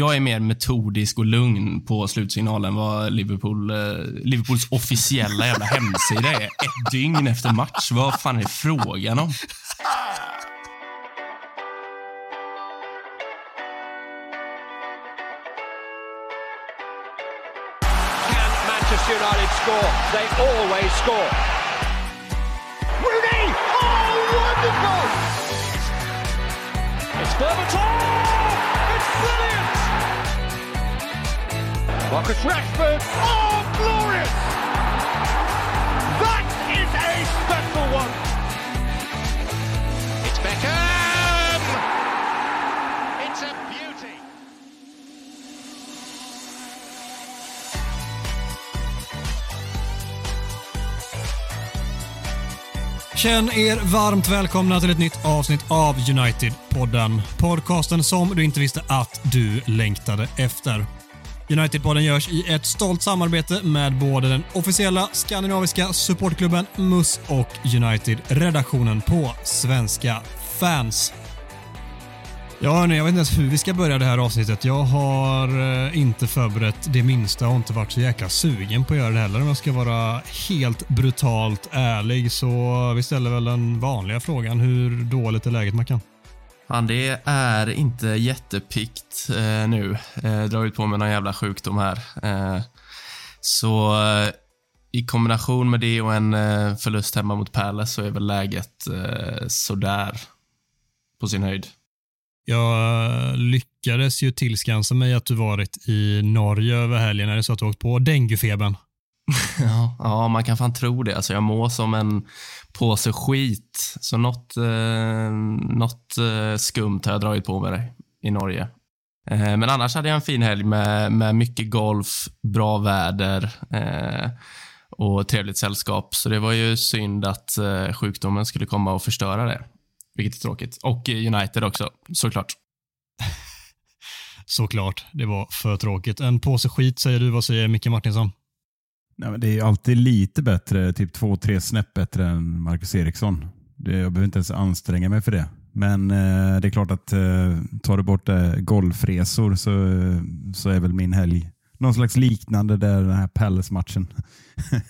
Jag är mer metodisk och lugn på slutsignalen vad Liverpool, eh, Liverpools officiella jävla hemsida är. Ett dygn efter match. Vad fan är det frågan om? Can Manchester United score? They always score. Rooney! Oh, wonderful! It's Berbatov! Marcus Rashford! Oh, glorious! That is a special one! It's Beckham! It's a beauty! Känn er varmt välkomna till ett nytt avsnitt av United-podden. Podcasten som du inte visste att du längtade efter. Unitedpodden görs i ett stolt samarbete med både den officiella skandinaviska supportklubben MUS och United-redaktionen på Svenska fans. Ja, hörni, jag vet inte ens hur vi ska börja det här avsnittet. Jag har eh, inte förberett det minsta och inte varit så jäkla sugen på att göra det heller om jag ska vara helt brutalt ärlig. Så vi ställer väl den vanliga frågan. Hur dåligt är läget Mackan? Fan, det är inte jättepikt eh, nu. Eh, drar ut på med någon jävla sjukdom här. Eh, så eh, i kombination med det och en eh, förlust hemma mot Palace så är väl läget eh, sådär på sin höjd. Jag eh, lyckades ju tillskansa mig att du varit i Norge över helgen. Är det så att du åkt på denguefebern? Ja, ja, man kan fan tro det. Alltså, jag mår som en påse skit. Så något, eh, något eh, skumt har jag dragit på med dig i Norge. Eh, men annars hade jag en fin helg med, med mycket golf, bra väder eh, och trevligt sällskap. Så det var ju synd att eh, sjukdomen skulle komma och förstöra det. Vilket är tråkigt. Och United också, såklart. Såklart, det var för tråkigt. En påse skit säger du. Vad säger Micke Martinsson? Nej, men det är alltid lite bättre, typ två, tre snäpp bättre än Marcus Eriksson. Det, jag behöver inte ens anstränga mig för det. Men eh, det är klart att eh, tar du bort eh, golfresor så, så är väl min helg någon slags liknande där den här Palace-matchen.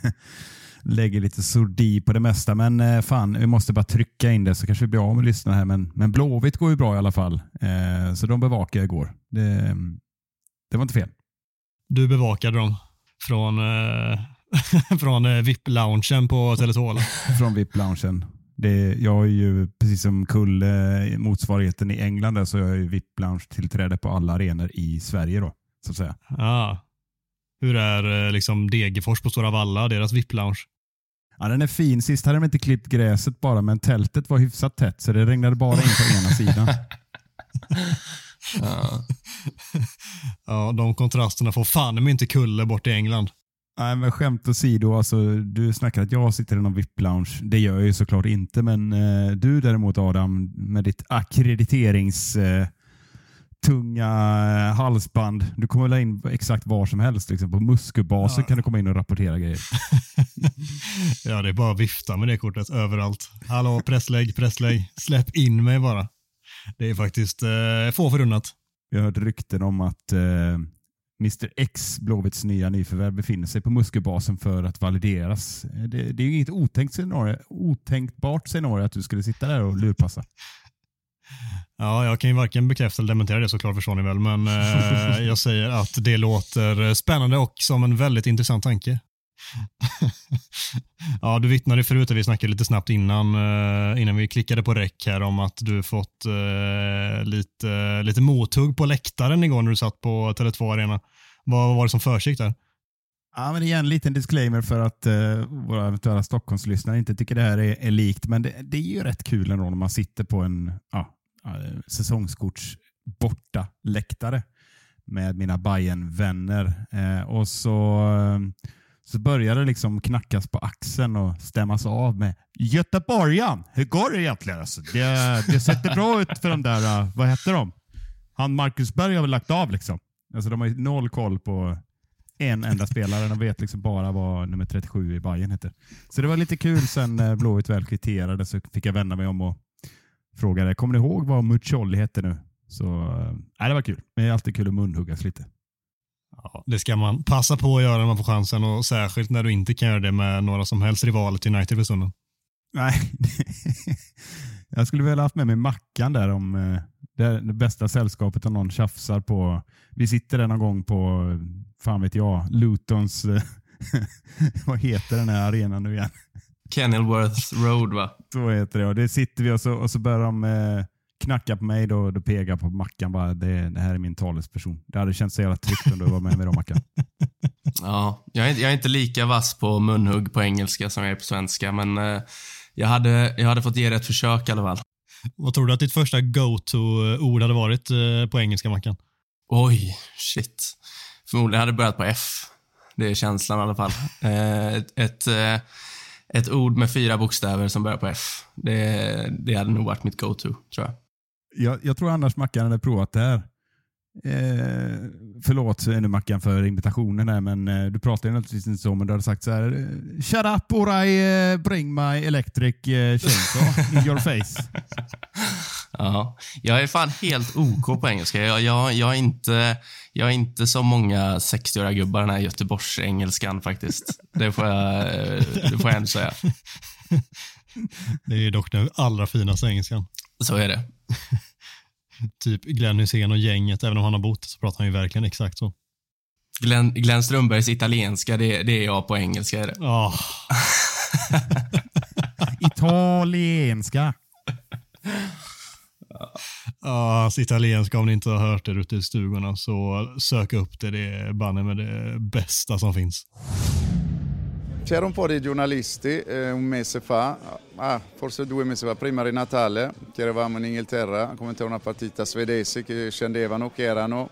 Lägger lite sordi på det mesta, men eh, fan, vi måste bara trycka in det så kanske vi blir av med lyssnarna här. Men, men Blåvitt går ju bra i alla fall, eh, så de bevakade jag igår. Det, det var inte fel. Du bevakade dem från, eh, från eh, VIP-loungen på Tele2. eller? från VIP-loungen. Det, jag är ju precis som Kulle, motsvarigheten i England, där, så jag är ju VIP-lounge-tillträde på alla arenor i Sverige. då, så att säga. Ja. Hur är eh, liksom Degerfors på Stora Valla, deras VIP-lounge? Ja, den är fin. Sist hade de inte klippt gräset bara, men tältet var hyfsat tätt, så det regnade bara in på ena sidan. Ja. Ja, de kontrasterna får fan men inte Kulle bort i England. Nej, men skämt åsido, alltså, du snackar att jag sitter i någon VIP-lounge. Det gör jag ju såklart inte, men eh, du däremot Adam, med ditt akkrediterings eh, tunga halsband. Du kommer väl in exakt var som helst. Liksom. På Musköbasen kan du komma in och rapportera grejer. Ja, det är bara att vifta med det kortet överallt. Hallå, presslägg, presslägg. Släpp in mig bara. Det är faktiskt eh, få förunnat. Jag har hört rykten om att eh, Mr X, Blåvitts nya nyförvärv, befinner sig på Musköbasen för att valideras. Eh, Det, det är ju inget otänkt scenario, otänkbart scenario att du skulle sitta där och lurpassa. Ja, jag kan ju varken bekräfta eller dementera det såklart förstår ni väl, men eh, jag säger att det låter spännande och som en väldigt intressant tanke. ja, du vittnade förut, vi snackade lite snabbt innan, eh, innan vi klickade på räck här om att du fått eh, lite, lite mothugg på läktaren igår när du satt på Tele2 Arena. Vad var det som försiggick där? Ja, men igen, en liten disclaimer för att eh, våra eventuella Stockholmslyssnare inte tycker det här är, är likt, men det, det är ju rätt kul ändå när man sitter på en ja, eh, säsongskorts borta läktare med mina bayern vänner eh, och så, eh, så börjar det liksom knackas på axeln och stämmas av med Göteborgaren, hur går det egentligen? Alltså, det, det sätter bra ut för de där, äh, vad heter de? Han Marcus Berg har väl lagt av liksom. Alltså, de har ju noll koll på en enda spelare. De vet liksom bara vad nummer 37 i Bayern heter. Så det var lite kul sen när Blåvitt väl kvitterade så fick jag vända mig om och fråga det. Kommer ni ihåg vad Mucholli hette nu? Så äh, det var kul. Men det är alltid kul att munhuggas lite. Ja, det ska man passa på att göra när man får chansen och särskilt när du inte kan göra det med några som helst rivaler till United för stunden. Nej, jag skulle väl haft med mig Mackan där om eh, det, det bästa sällskapet om någon tjafsar på. Vi sitter där någon gång på, fan vet jag, Lutons, eh, vad heter den här arenan nu igen? Kenilworth Road va? Så heter det. Och det sitter vi och så, och så börjar de eh, knacka på mig då, då pekar jag på Mackan bara, det, det här är min talesperson. Det hade känts så jävla tryggt om du var med mig då Mackan. Ja, jag är, jag är inte lika vass på munhugg på engelska som jag är på svenska, men eh, jag, hade, jag hade fått ge det ett försök i alla fall. Vad tror du att ditt första go-to-ord hade varit eh, på engelska, Mackan? Oj, shit. Förmodligen hade det börjat på F. Det är känslan i alla fall. Eh, ett, ett, eh, ett ord med fyra bokstäver som börjar på F. Det, det hade nog varit mitt go-to, tror jag. Jag, jag tror annars Mackan hade provat det här. Eh, förlåt nu Mackan för invitationen här, men eh, du pratar ju naturligtvis inte så, men du hade sagt så här. eh, Shut up or I eh, bring my electric eh, chainsaw in your face. Ja, jag är fan helt OK på engelska. Jag, jag, jag, är, inte, jag är inte som många 60-åriga gubbar den här Göteborgs-engelskan faktiskt. Det får jag, eh, det får jag ändå säga. Det är dock den allra finaste engelskan. Så är det. Typ Glenn Hysén och gänget, även om han har bott så pratar han ju verkligen exakt så. Glenn, Glenn Strömbergs italienska, det, det är jag på engelska. Är det. Ja, Italienska. Ja, alltså italienska om ni inte har hört det ute i stugorna så sök upp det. Det är banne med det bästa som finns. C'era un po' di giornalisti eh, un mese fa, ah, forse due mesi fa, prima di Natale, che eravamo in Inghilterra a commentare una partita svedese che scendevano, che erano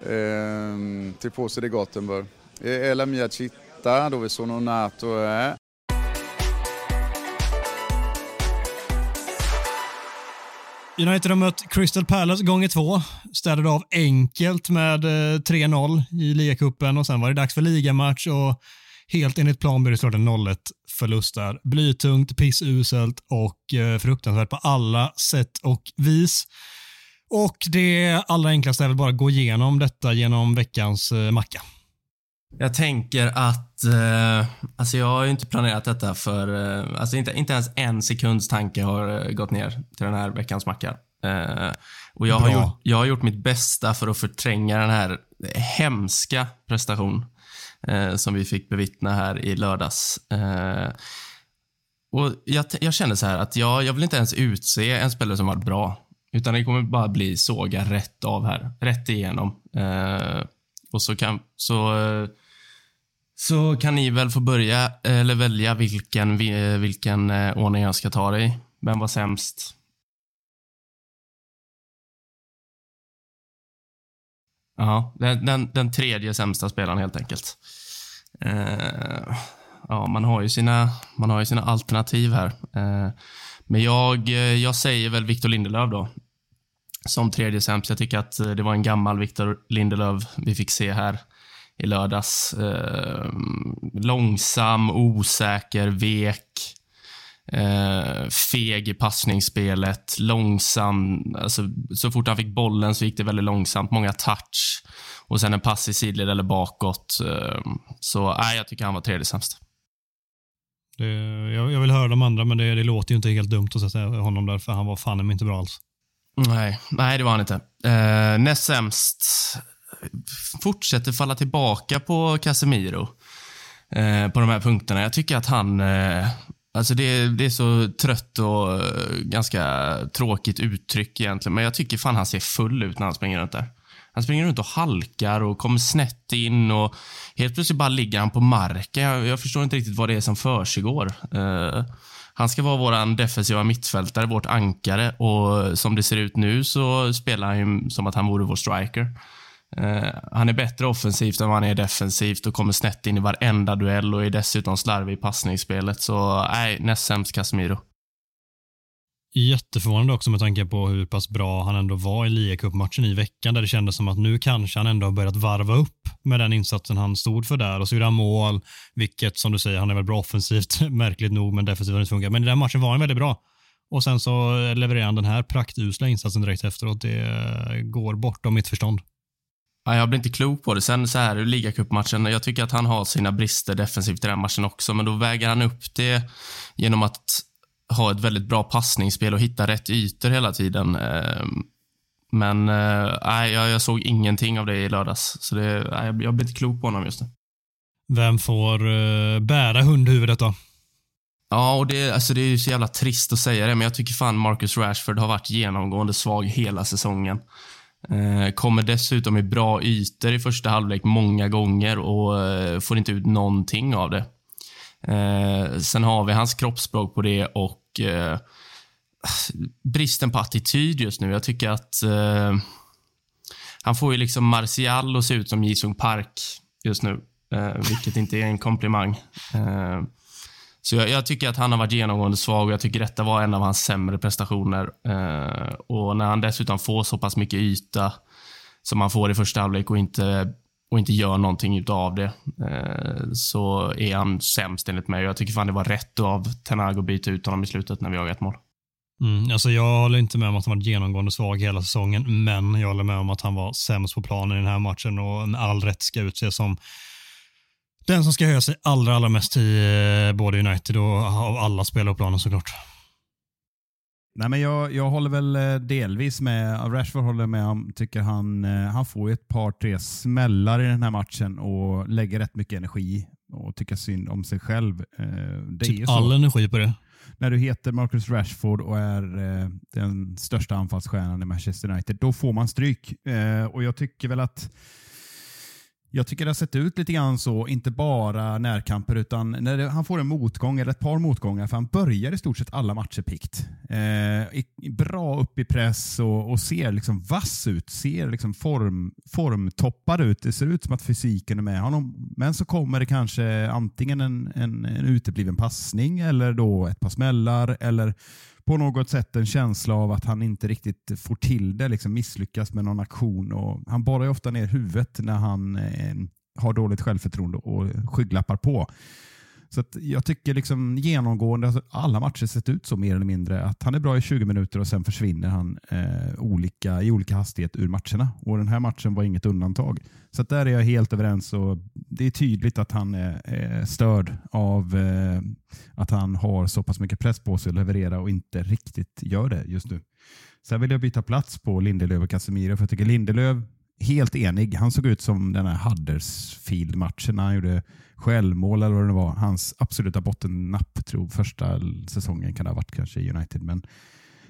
ehm, tifosi di Gothenburg. E è la mia città dove sono nato eh. United har mött Crystal Palace gånger två. Städade av enkelt med eh, 3-0 i ligacupen och sen var det dags för ligamatch och helt enligt plan blev det såklart en 0-1 förlust där. Blytungt, pissuselt och eh, fruktansvärt på alla sätt och vis. Och det allra enklaste är väl bara att gå igenom detta genom veckans eh, macka. Jag tänker att, eh, alltså jag har ju inte planerat detta för, eh, alltså inte, inte ens en sekunds tanke har eh, gått ner till den här veckans macka. Eh, och jag har, gjort, jag har gjort mitt bästa för att förtränga den här hemska prestation eh, Eh, som vi fick bevittna här i lördags. Eh, och jag, jag känner så här att jag, jag vill inte ens utse en spelare som varit bra. Utan det kommer bara bli såga rätt av här. Rätt igenom. Eh, och så kan, så, eh, så kan ni väl få börja, eh, eller välja vilken, vilken ordning jag ska ta det i. Vem var sämst? Ja, den, den, den tredje sämsta spelaren helt enkelt. Eh, ja, man har ju sina, man har ju sina alternativ här. Eh, men jag, eh, jag säger väl Victor Lindelöf då. Som tredje sämst. Jag tycker att eh, det var en gammal Victor Lindelöf vi fick se här i lördags. Eh, långsam, osäker, vek. Eh, feg i passningsspelet, långsam. Alltså, så fort han fick bollen så gick det väldigt långsamt. Många touch och sen en pass i sidled eller bakåt. Eh, så nej, jag tycker han var tredje sämst. Det, jag, jag vill höra de andra, men det, det låter ju inte helt dumt att sätta honom där, för han var fan inte bra alls. Nej, nej det var han inte. Eh, näst sämst fortsätter falla tillbaka på Casemiro eh, på de här punkterna. Jag tycker att han... Eh, alltså det, det är så trött och eh, ganska tråkigt uttryck egentligen, men jag tycker fan han ser full ut när han springer runt där. Han springer runt och halkar och kommer snett in och helt plötsligt bara ligger han på marken. Jag, jag förstår inte riktigt vad det är som försiggår. Uh, han ska vara vår defensiva mittfältare, vårt ankare och som det ser ut nu så spelar han ju som att han vore vår striker. Eh, han är bättre offensivt än vad han är defensivt och kommer snett in i varenda duell och är dessutom slarvig i passningsspelet. Så nej, näst sämst Casemiro. Jätteförvånande också med tanke på hur pass bra han ändå var i ligacupmatchen i veckan där det kändes som att nu kanske han ändå har börjat varva upp med den insatsen han stod för där och så gjorde han mål, vilket som du säger, han är väl bra offensivt, märkligt nog, men defensivt har det inte funkat. Men i den matchen var han väldigt bra. Och sen så levererar han den här praktusla insatsen direkt efteråt. Det går bortom mitt förstånd. Ja, jag blir inte klok på det. Sen så här, ligacupmatchen, jag tycker att han har sina brister defensivt i den matchen också, men då väger han upp det genom att ha ett väldigt bra passningsspel och hitta rätt ytor hela tiden. Ehm, men nej, jag, såg ingenting av det i lördags, så det, jag blir inte klok på honom just nu. Vem får uh, bära hundhuvudet då? Ja, och det, alltså det är ju så jävla trist att säga det, men jag tycker fan Marcus Rashford har varit genomgående svag hela säsongen. Eh, kommer dessutom i bra ytor i första halvlek många gånger och eh, får inte ut någonting av det. Eh, sen har vi hans kroppsspråk på det och bristen på attityd just nu. Jag tycker att han får ju liksom Martial att se ut som Jisung Park just nu, vilket inte är en komplimang. Så jag, jag, tycker att han har varit genomgående svag och jag tycker detta var en av hans sämre prestationer. Eh, och när han dessutom får så pass mycket yta som han får i första halvlek och inte, och inte gör någonting utav det, eh, så är han sämst enligt mig. Jag tycker fan det var rätt av Tenago att byta ut honom i slutet när vi har ett mål. Mm, alltså jag håller inte med om att han varit genomgående svag hela säsongen, men jag håller med om att han var sämst på planen i den här matchen och med all rätt ska utses som den som ska höja sig allra, allra mest i eh, både United och av alla spelare på planen såklart. Nej, men jag, jag håller väl eh, delvis med. Rashford håller med om, tycker han, eh, han får ett par, tre smällar i den här matchen och lägger rätt mycket energi och tycker synd om sig själv. Det typ all energi på det? När du heter Marcus Rashford och är den största anfallsstjärnan i Manchester United, då får man stryk. Och jag tycker väl att jag tycker det har sett ut lite grann så, inte bara närkamper, utan när det, han får en motgång, eller ett par motgångar, för han börjar i stort sett alla matcher pikt. Eh, bra upp i press och, och ser liksom vass ut, ser liksom form, formtoppad ut. Det ser ut som att fysiken är med honom. Men så kommer det kanske antingen en, en, en utebliven passning, eller då ett par smällar, eller på något sätt en känsla av att han inte riktigt får till det, liksom misslyckas med någon aktion. Och han borrar ju ofta ner huvudet när han eh, har dåligt självförtroende och skygglappar på. Så jag tycker liksom genomgående, alltså alla matcher sett ut så mer eller mindre, att han är bra i 20 minuter och sen försvinner han eh, olika, i olika hastighet ur matcherna. Och Den här matchen var inget undantag. Så där är jag helt överens. Och det är tydligt att han är, är störd av eh, att han har så pass mycket press på sig att leverera och inte riktigt gör det just nu. Sen vill jag byta plats på Lindelöf och Casemiro, för jag tycker Lindelöf helt enig. Han såg ut som den här Huddersfield-matchen när han gjorde självmål eller vad det var. Hans absoluta bottennapp tror första säsongen kan det ha varit kanske i United. Men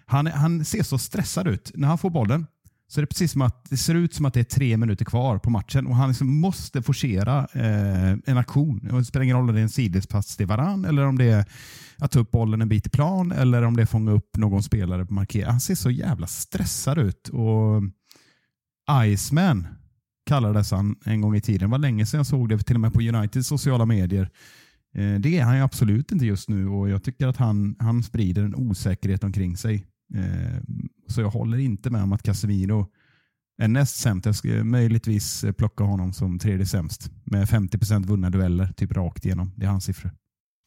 han, han ser så stressad ut. När han får bollen så är det precis som att det ser ut som att det är tre minuter kvar på matchen och han liksom måste forcera eh, en aktion. Det spelar ingen roll om det är en sidledspass till varann eller om det är att ta upp bollen en bit i plan eller om det är att fånga upp någon spelare på markering. Han ser så jävla stressad ut. och Iceman kallades han en gång i tiden. Det var länge sedan jag såg det, till och med på Uniteds sociala medier. Eh, det är han ju absolut inte just nu och jag tycker att han, han sprider en osäkerhet omkring sig. Eh, så jag håller inte med om att Casemiro är näst sämst. Jag skulle möjligtvis plocka honom som tredje sämst med 50 procent vunna dueller, typ rakt igenom. Det är hans siffror.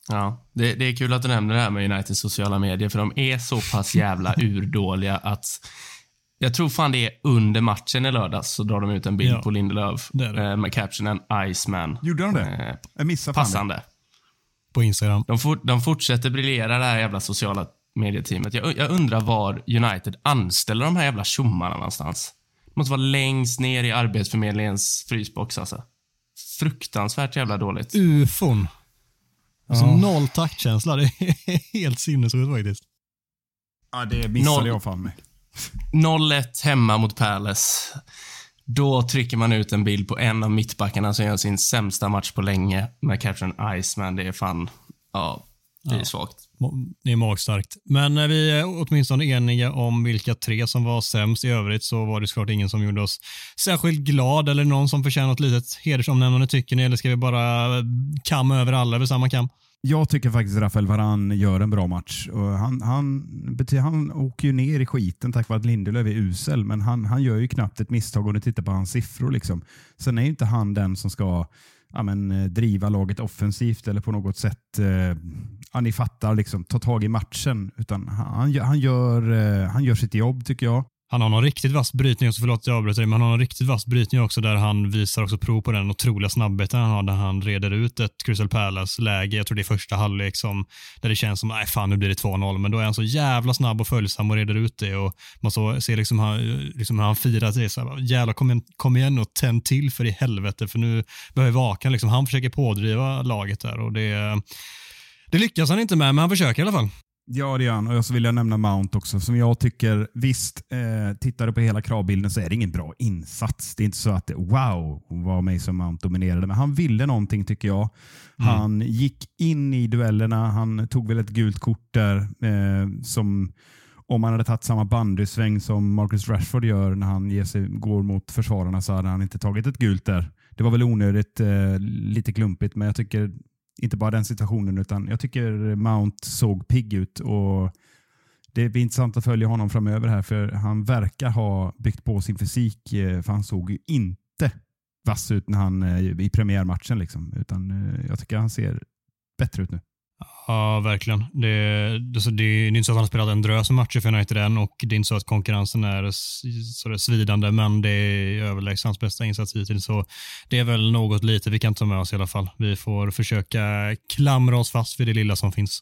Ja, det, det, är kul att du nämner det här med Uniteds sociala medier, för de är så pass jävla urdåliga att jag tror fan det är under matchen i lördags så drar de ut en bild ja, på Lindelöf det det. Eh, med captionen Iceman. Gjorde de det? Eh, jag missade Passande. Det. På Instagram. De, for, de fortsätter briljera det här jävla sociala medieteamet. Jag, jag undrar var United anställer de här jävla tjommarna någonstans. Det måste vara längst ner i Arbetsförmedlingens frysbox alltså. Fruktansvärt jävla dåligt. Ufon. Alltså ja. noll taktkänsla. Det är helt sinnessjukt faktiskt. Ja, det missade noll, jag fan med. 0-1 hemma mot Palace. Då trycker man ut en bild på en av mittbackarna som gör sin sämsta match på länge med caption Iceman. Det är fan, ja, det är ja. svagt. Det är magstarkt. Men när vi är åtminstone eniga om vilka tre som var sämst. I övrigt så var det såklart ingen som gjorde oss särskilt glad eller någon som förtjänar ett litet hedersomnämnande tycker ni, eller ska vi bara kamma över alla över samma kam? Jag tycker faktiskt Rafael Varan gör en bra match. Och han, han, han åker ju ner i skiten tack vare att Lindelöf är usel, men han, han gör ju knappt ett misstag om du tittar på hans siffror. Liksom. Sen är ju inte han den som ska ja, men, eh, driva laget offensivt eller på något sätt, eh, ja, ni fattar, liksom, ta tag i matchen. Utan han, han, gör, han gör eh, sitt jobb tycker jag. Han har någon riktigt vass brytning också, förlåt jag avbryter dig, men han har någon riktigt vass brytning också där han visar också prov på den otroliga snabbheten han har när han reder ut ett Crystal Palace-läge, jag tror det är första halvlek som, där det känns som, nej fan nu blir det 2-0, men då är han så jävla snabb och följsam och reder ut det och man så ser liksom, han, liksom hur han firar det, så här, jävlar kom igen, kom igen och tänd till för i helvete, för nu behöver Vakan, liksom, han försöker pådriva laget där och det, det lyckas han inte med, men han försöker i alla fall. Ja, det gör han. Och så vill jag nämna Mount också, som jag tycker, visst, eh, tittar du på hela kravbilden så är det ingen bra insats. Det är inte så att wow, vad Mason Mount dominerade, men han ville någonting tycker jag. Mm. Han gick in i duellerna, han tog väl ett gult kort där eh, som om han hade tagit samma bandysväng som Marcus Rashford gör när han ger sig, går mot försvararna så hade han inte tagit ett gult där. Det var väl onödigt, eh, lite klumpigt, men jag tycker inte bara den situationen, utan jag tycker Mount såg pigg ut. och Det blir intressant att följa honom framöver här, för han verkar ha byggt på sin fysik, eh, för han såg ju inte vass ut när han, eh, i premiärmatchen. Liksom. Utan eh, jag tycker han ser bättre ut nu. Ja, verkligen. Det, det, det, är inte så att han har spelat en drös matcher för United än och det är inte så att konkurrensen är så det svidande, men det är överlägset hans bästa insats hittills. Så det är väl något lite vi kan ta med oss i alla fall. Vi får försöka klamra oss fast vid det lilla som finns.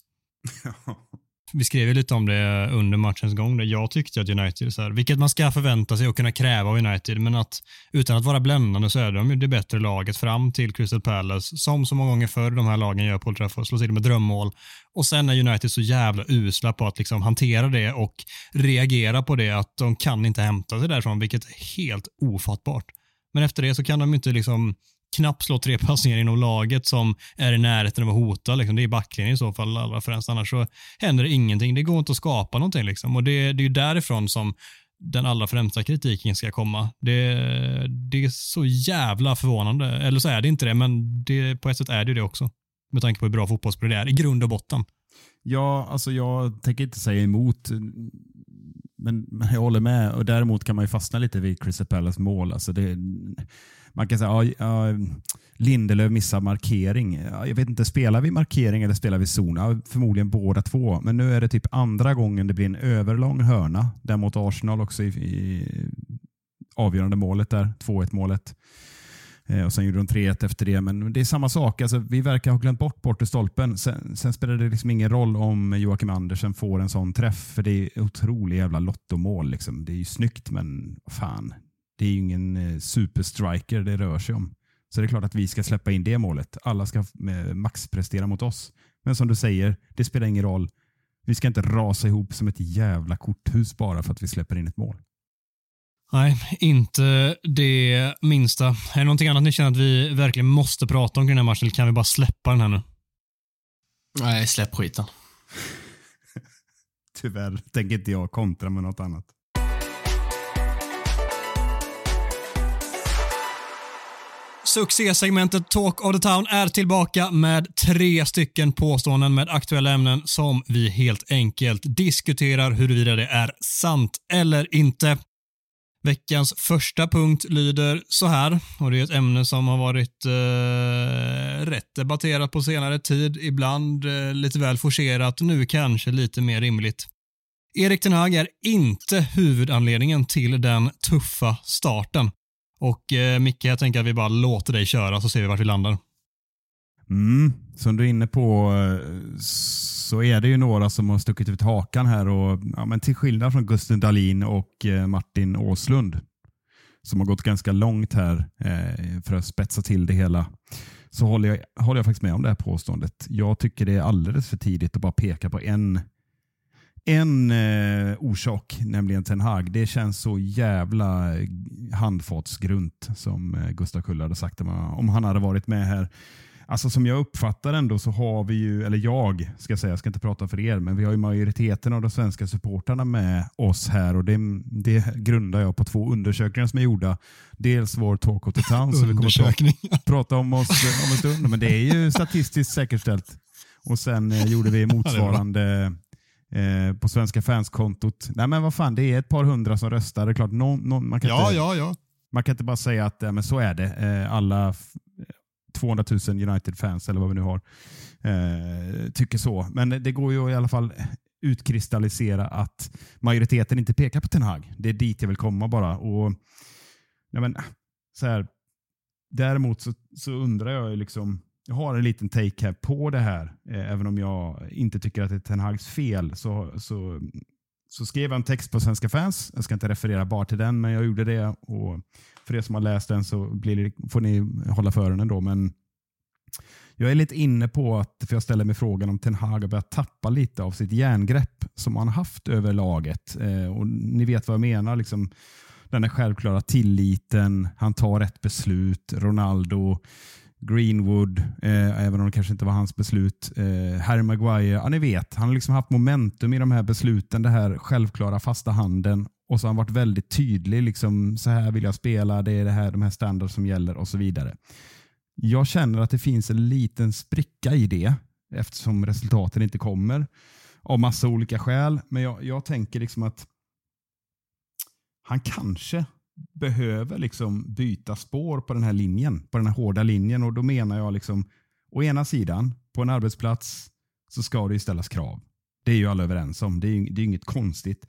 Vi skrev ju lite om det under matchens gång. Där jag tyckte att United, så här, vilket man ska förvänta sig och kunna kräva av United, men att utan att vara bländande så är de ju det bättre laget fram till Crystal Palace, som så många gånger förr de här lagen gör på Old Trafford, slår till med drömmål. Och sen är United så jävla usla på att liksom hantera det och reagera på det, att de kan inte hämta sig därifrån, vilket är helt ofattbart. Men efter det så kan de inte liksom knappt slå tre passningar inom laget som är i närheten av att hota. Liksom. Det är backlinjen i så fall allra främst. Annars så händer det ingenting. Det går inte att skapa någonting. Liksom. Och det, det är därifrån som den allra främsta kritiken ska komma. Det, det är så jävla förvånande. Eller så är det inte det, men det, på ett sätt är det det också. Med tanke på hur bra fotbollsspelare det är i grund och botten. Ja, alltså jag tänker inte säga emot. Men, jag håller med. Och Däremot kan man ju fastna lite vid Chris Palace mål. Alltså det, man kan säga att ja, Lindelöf missar markering. jag vet inte, spelar vi markering eller spelar vi zon? Ja, förmodligen båda två. Men nu är det typ andra gången det blir en överlång hörna. Där mot Arsenal också i, i avgörande målet där, 2-1 målet. Eh, och Sen gjorde de 3-1 efter det. Men det är samma sak. Alltså, vi verkar ha glömt bort bort stolpen. Sen, sen, spelar det liksom ingen roll om Joakim Andersen får en sån träff. För det är otroligt jävla lottomål. Liksom. Det är ju snyggt, men fan. Det är ju ingen eh, superstriker det rör sig om. Så det är klart att vi ska släppa in det målet. Alla ska eh, maxprestera mot oss. Men som du säger, det spelar ingen roll. Vi ska inte rasa ihop som ett jävla korthus bara för att vi släpper in ett mål. Nej, inte det minsta. Är det någonting annat ni känner att vi verkligen måste prata om i den här matchen eller kan vi bara släppa den här nu? Nej, släpp skiten. Tyvärr tänker inte jag kontra med något annat. Succésegmentet Talk of the Town är tillbaka med tre stycken påståenden med aktuella ämnen som vi helt enkelt diskuterar huruvida det är sant eller inte. Veckans första punkt lyder så här, och det är ett ämne som har varit eh, rätt debatterat på senare tid, ibland eh, lite väl forcerat, nu kanske lite mer rimligt. Erik Ten Hag är inte huvudanledningen till den tuffa starten. Och eh, Micke, jag tänker att vi bara låter dig köra så ser vi vart vi landar. Mm, som du är inne på eh, så är det ju några som har stuckit ut hakan här. Och, ja, men till skillnad från Gusten Dahlin och eh, Martin Åslund som har gått ganska långt här eh, för att spetsa till det hela så håller jag, håller jag faktiskt med om det här påståendet. Jag tycker det är alldeles för tidigt att bara peka på en en eh, orsak, nämligen Ten Hag. Det känns så jävla handfatsgrunt som eh, Gustav Kull hade sagt om han hade varit med här. Alltså Som jag uppfattar ändå så har vi ju, eller jag ska jag säga, jag ska inte prata för er, men vi har ju majoriteten av de svenska supportrarna med oss här och det, det grundar jag på två undersökningar som är gjorda. Dels vår Talk of the Town som vi kommer att prata om oss om en stund, men det är ju statistiskt säkerställt. Och sen eh, gjorde vi motsvarande Eh, på svenska fanskontot. Nej men vad fan, det är ett par hundra som röstar. Det är klart, någon, någon, man, kan ja, inte, ja, ja. man kan inte bara säga att ja, men så är det. Eh, alla 200 000 United-fans eller vad vi nu har eh, tycker så. Men det går ju i alla fall utkristallisera att majoriteten inte pekar på Ten Hag. Det är dit jag vill komma bara. Och, ja, men, så här, däremot så, så undrar jag ju liksom, jag har en liten take här på det här, eh, även om jag inte tycker att det är Ten Hags fel. Så, så, så skrev jag en text på Svenska fans. Jag ska inte referera bara till den, men jag gjorde det. Och för er som har läst den så blir det, får ni hålla för öronen då. Men jag är lite inne på att, för jag ställer mig frågan om Ten Hag har börjat tappa lite av sitt järngrepp som han haft över laget. Eh, och Ni vet vad jag menar. Liksom, den här självklara tilliten, han tar rätt beslut. Ronaldo, Greenwood, eh, även om det kanske inte var hans beslut. Eh, Harry Maguire, ja, ni vet, han har liksom haft momentum i de här besluten, det här självklara fasta handen. Och så har han varit väldigt tydlig. Liksom, så här vill jag spela, det är det här, de här standards som gäller och så vidare. Jag känner att det finns en liten spricka i det eftersom resultaten inte kommer av massa olika skäl. Men jag, jag tänker liksom att han kanske behöver liksom byta spår på den här linjen, på den här hårda linjen. Och Då menar jag liksom, å ena sidan, på en arbetsplats så ska det ju ställas krav. Det är ju alla överens om. Det är, det är inget konstigt.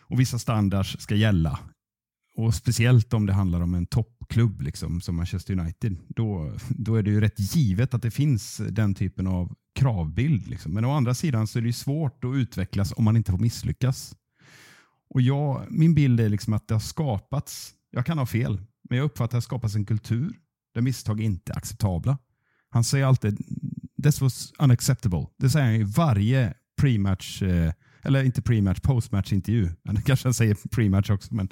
Och Vissa standards ska gälla. Och Speciellt om det handlar om en toppklubb liksom, som Manchester United. Då, då är det ju rätt givet att det finns den typen av kravbild. Liksom. Men å andra sidan så är det ju svårt att utvecklas om man inte får misslyckas. Och jag, Min bild är liksom att det har skapats, jag kan ha fel, men jag uppfattar att det har skapats en kultur där misstag inte är acceptabla. Han säger alltid “this was unacceptable”. Det säger han i varje pre-match, eh, eller inte pre-match, post-match-intervju. Kanske han säger pre-match också, men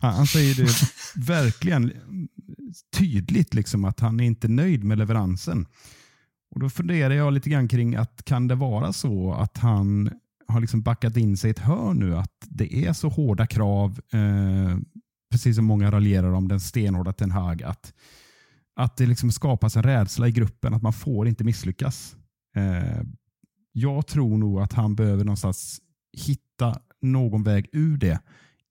han, han säger det verkligen tydligt liksom att han är inte nöjd med leveransen. Och Då funderar jag lite grann kring att kan det vara så att han har liksom backat in sig i ett hörn nu. Att det är så hårda krav, eh, precis som många raljerar om den stenhårda Ten Hag, att, att det liksom skapas en rädsla i gruppen att man får inte misslyckas. Eh, jag tror nog att han behöver någonstans hitta någon väg ur det.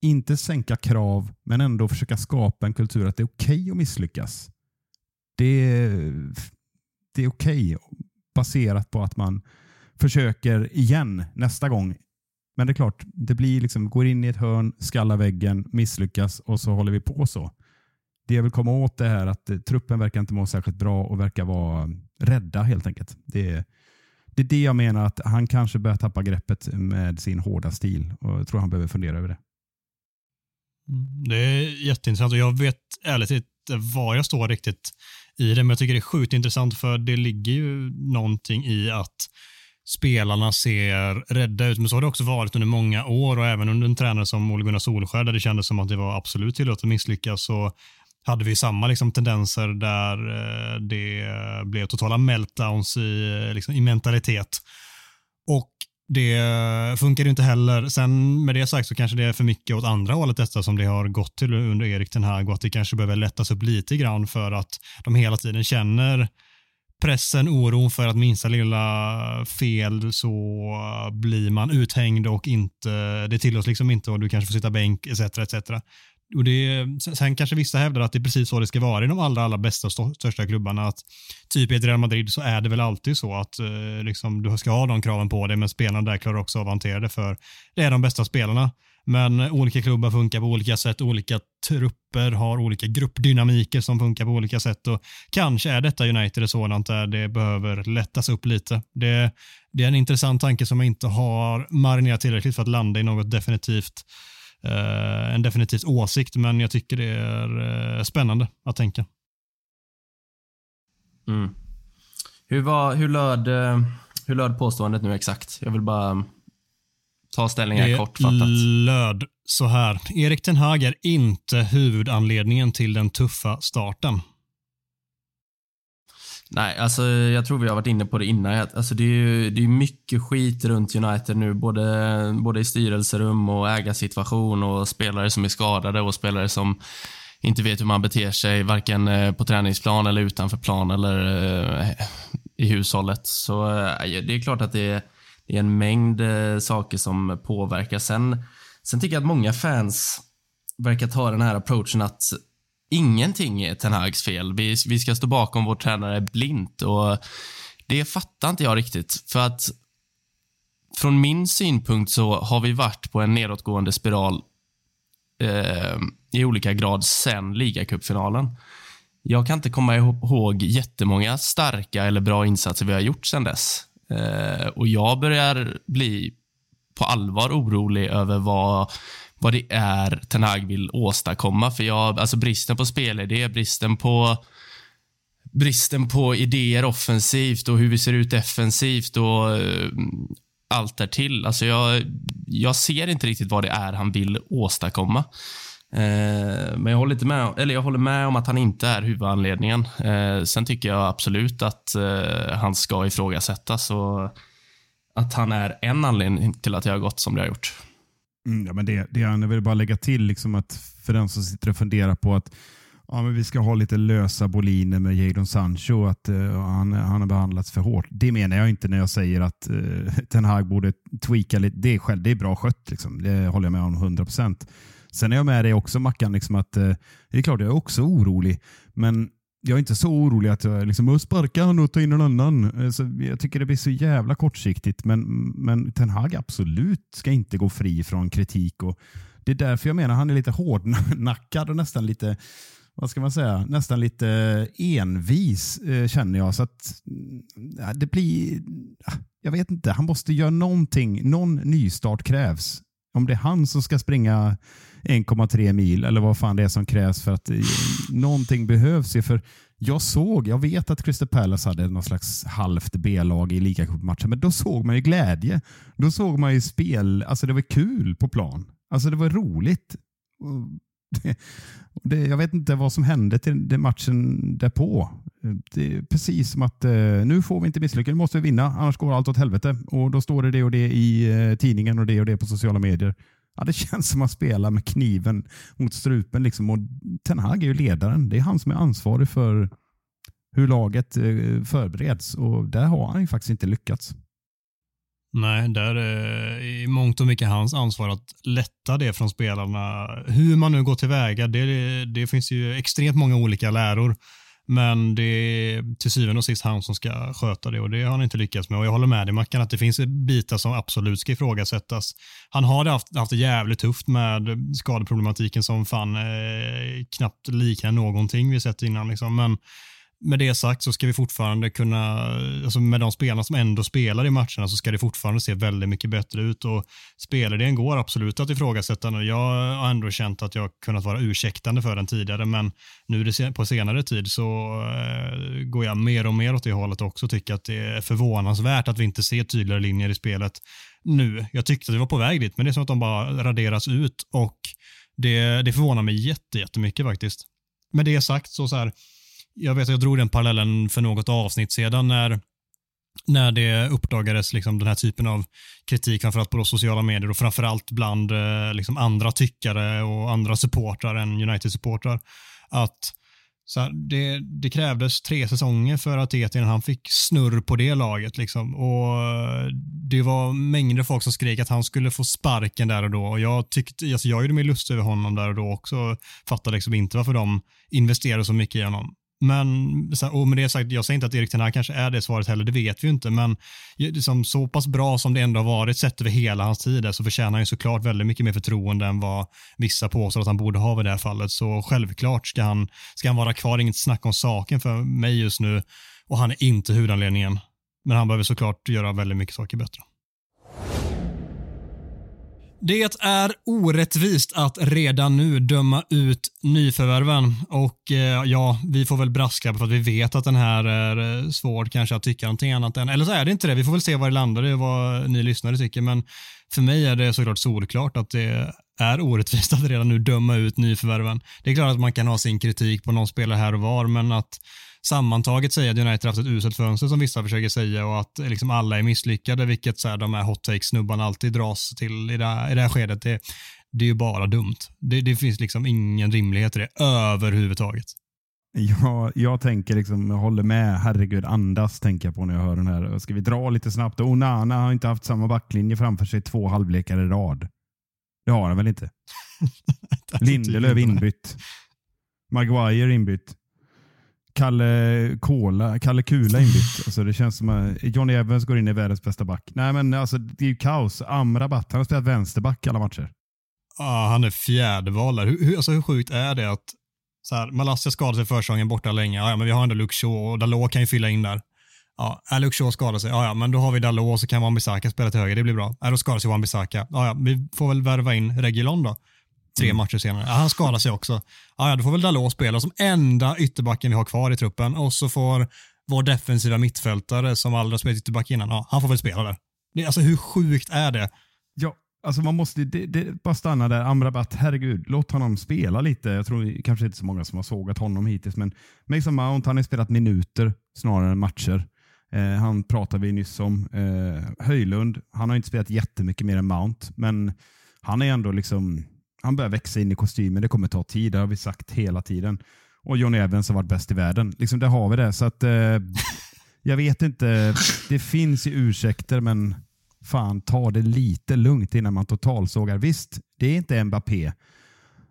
Inte sänka krav, men ändå försöka skapa en kultur att det är okej okay att misslyckas. Det, det är okej okay, baserat på att man försöker igen nästa gång. Men det är klart, det blir liksom, går in i ett hörn, skallar väggen, misslyckas och så håller vi på så. Det jag vill komma åt det här att eh, truppen verkar inte må särskilt bra och verkar vara rädda helt enkelt. Det, det är det jag menar att han kanske börjar tappa greppet med sin hårda stil och jag tror han behöver fundera över det. Mm, det är jätteintressant och jag vet ärligt inte var jag står riktigt i det, men jag tycker det är sjukt intressant för det ligger ju någonting i att spelarna ser rädda ut. Men så har det också varit under många år och även under en tränare som Ole Gunnar Solskjaer där det kändes som att det var absolut tillåtet att misslyckas så hade vi samma liksom, tendenser där eh, det blev totala meltdowns i, eh, liksom, i mentalitet. Och det funkar ju inte heller. Sen med det sagt så kanske det är för mycket åt andra hållet detta som det har gått till under Erik den här och att det kanske behöver lättas upp lite grann för att de hela tiden känner pressen, oron för att minsta lilla fel så blir man uthängd och inte, det tillåts liksom inte och du kanske får sitta bänk etc. etc. Och det, sen kanske vissa hävdar att det är precis så det ska vara i de allra, allra bästa och största klubbarna. Att typ i ett Real Madrid så är det väl alltid så att eh, liksom, du ska ha de kraven på dig, men spelarna där klarar också av att hantera det för det är de bästa spelarna. Men olika klubbar funkar på olika sätt, olika trupper har olika gruppdynamiker som funkar på olika sätt och kanske är detta United ett sådant där det behöver lättas upp lite. Det, det är en intressant tanke som jag inte har marinerat tillräckligt för att landa i något definitivt eh, en definitivt åsikt, men jag tycker det är eh, spännande att tänka. Mm. Hur, var, hur, löd, eh, hur löd påståendet nu exakt? Jag vill bara Ta ställning här kortfattat. löd så här. Erik Ten Hag är inte huvudanledningen till den tuffa starten. Nej, alltså jag tror vi har varit inne på det innan. Alltså, det är ju det är mycket skit runt United nu, både, både i styrelserum och ägarsituation och spelare som är skadade och spelare som inte vet hur man beter sig, varken eh, på träningsplan eller utanför plan eller eh, i hushållet. Så eh, det är klart att det är det är en mängd eh, saker som påverkar. Sen, sen tycker jag att många fans verkar ta den här approachen att ingenting är Ten Hags fel. Vi, vi ska stå bakom vår tränare blint och det fattar inte jag riktigt. För att från min synpunkt så har vi varit på en nedåtgående spiral eh, i olika grad sen ligacupfinalen. Jag kan inte komma ihåg jättemånga starka eller bra insatser vi har gjort sen dess. Eh, och jag börjar bli på allvar orolig över vad, vad det är Ten Hag vill åstadkomma. För jag, alltså bristen på spelidé, bristen på bristen på idéer offensivt och hur vi ser ut defensivt och allt allt därtill. Alltså jag, jag ser inte riktigt vad det är han vill åstadkomma. Eh, men jag håller, inte med, eller jag håller med om att han inte är huvudanledningen. Eh, sen tycker jag absolut att eh, han ska ifrågasättas och att han är en anledning till att jag har gått som det har gjort. Mm, ja, men det, det jag vill bara lägga till liksom att för den som sitter och funderar på att ja, men vi ska ha lite lösa boliner med Jadon Sancho, att uh, han, han har behandlats för hårt. Det menar jag inte när jag säger att uh, Ten Hag borde tweaka lite. Det är, själv, det är bra skött, liksom. det håller jag med om 100 procent. Sen är jag med dig också Mackan, liksom att, eh, det är klart jag är också orolig, men jag är inte så orolig att jag liksom, sparka honom och ta in en annan. Eh, så jag tycker det blir så jävla kortsiktigt, men, men Ten Hag absolut ska inte gå fri från kritik. Och det är därför jag menar han är lite hårdnackad och nästan lite vad ska man säga, nästan lite envis eh, känner jag. Så att mm, det blir, jag vet inte, han måste göra någonting. Någon nystart krävs. Om det är han som ska springa 1,3 mil eller vad fan det är som krävs för att eh, någonting behövs. För jag såg, jag vet att Crystal Palace hade någon slags halvt B-lag i ligacupmatchen, men då såg man ju glädje. Då såg man ju spel, alltså det var kul på plan. Alltså det var roligt. Det, jag vet inte vad som hände till matchen därpå. Det är precis som att eh, nu får vi inte misslyckas, nu måste vi vinna, annars går allt åt helvete. Och Då står det det och det i eh, tidningen och det och det på sociala medier. Ja, det känns som att spela med kniven mot strupen. Liksom. Och Ten Hag är ju ledaren. Det är han som är ansvarig för hur laget eh, förbereds och där har han ju faktiskt inte lyckats. Nej, där är i mångt och mycket hans ansvar att lätta det från spelarna. Hur man nu går tillväga, det, det finns ju extremt många olika läror. Men det är till syvende och sist han som ska sköta det och det har han inte lyckats med. Och jag håller med dig Mackan att det finns bitar som absolut ska ifrågasättas. Han har haft, haft det jävligt tufft med skadeproblematiken som fan eh, knappt liknar någonting vi sett innan. Liksom. Men med det sagt så ska vi fortfarande kunna, alltså med de spelarna som ändå spelar i matcherna så ska det fortfarande se väldigt mycket bättre ut och spelidén går absolut att ifrågasätta. Jag har ändå känt att jag kunnat vara ursäktande för den tidigare men nu på senare tid så eh, går jag mer och mer åt det hållet också och tycker att det är förvånansvärt att vi inte ser tydligare linjer i spelet nu. Jag tyckte att vi var på väg dit men det är som att de bara raderas ut och det, det förvånar mig jättemycket faktiskt. Med det sagt så, så här, jag vet att jag drog den parallellen för något avsnitt sedan när när det uppdagades liksom den här typen av kritik, framförallt på sociala medier och framförallt bland eh, liksom andra tyckare och andra supportrar än United-supportrar. Att så här, det, det, krävdes tre säsonger för att Etienne han fick snurr på det laget. Liksom. Och eh, Det var mängder folk som skrek att han skulle få sparken där och då. Och jag, tyckte, alltså jag gjorde mig lust över honom där och då också. Fattade liksom inte varför de investerade så mycket i honom. Men, och med det sagt, jag säger inte att Erik Ten kanske är det svaret heller, det vet vi inte, men liksom, så pass bra som det ändå har varit sett över hela hans tid så förtjänar han ju såklart väldigt mycket mer förtroende än vad vissa påstår att han borde ha i det här fallet. Så självklart ska han, ska han vara kvar, inget snack om saken för mig just nu och han är inte huvudanledningen. Men han behöver såklart göra väldigt mycket saker bättre. Det är orättvist att redan nu döma ut nyförvärven och eh, ja, vi får väl braska för att vi vet att den här är eh, svår kanske att tycka någonting annat än, eller så är det inte det. Vi får väl se vad det landar i och vad ni lyssnare tycker, men för mig är det såklart solklart att det är orättvist att redan nu döma ut nyförvärven. Det är klart att man kan ha sin kritik på någon spelare här och var, men att sammantaget säga att United haft ett uselt fönster som vissa försöker säga och att liksom alla är misslyckade, vilket så här, de här hot take-snubbarna alltid dras till i det här, i det här skedet. Det, det är ju bara dumt. Det, det finns liksom ingen rimlighet i det överhuvudtaget. Ja, jag tänker liksom, jag håller med. Herregud, andas tänker jag på när jag hör den här. Ska vi dra lite snabbt? Onana har inte haft samma backlinje framför sig två halvlekar i rad. Det har han väl inte? Lindelöf inbytt. Maguire inbytt. Kalle Kola, Kalle Kula inbytt. Alltså det känns som att Johnny Evans går in i världens bästa back. Nej men alltså det är ju kaos. Amrabat, han har spelat vänsterback alla matcher. Ja, han är fjärdeval Hur, hur, alltså hur sjukt är det att så här, Malassia skadade sig försäsongen borta länge. Ah, ja, men vi har ändå Luke och Dalot kan ju fylla in där. Ja, är Luke skadar sig, Ah, ja, men då har vi Dalot så kan Wan-Bissaka spela till höger, det blir bra. Är då skadar sig Wan-Bissaka, Ah, ja, vi får väl värva in Regulon då. Tre mm. matcher senare. Ja, han skadar sig också. Ja, ja, då får väl Dalot spela som enda ytterbacken vi har kvar i truppen och så får vår defensiva mittfältare som aldrig har spelat ytterback innan, ja, han får väl spela där. Det, alltså hur sjukt är det? Ja, Alltså man måste det, det, bara stanna där. Amrabat, herregud, låt honom spela lite. Jag tror kanske inte så många som har sågat honom hittills, men Mason Mount han har spelat minuter snarare än matcher. Eh, han pratade vi nyss om. Eh, Höjlund, han har inte spelat jättemycket mer än Mount, men han är ändå liksom, han börjar växa in i kostymen. Det kommer ta tid, det har vi sagt hela tiden. Och Johnny Evans har varit bäst i världen. Liksom, där har vi det. Så att, eh, jag vet inte, det finns ju ursäkter, men fan ta det lite lugnt innan man totalsågar. Visst, det är inte Mbappé.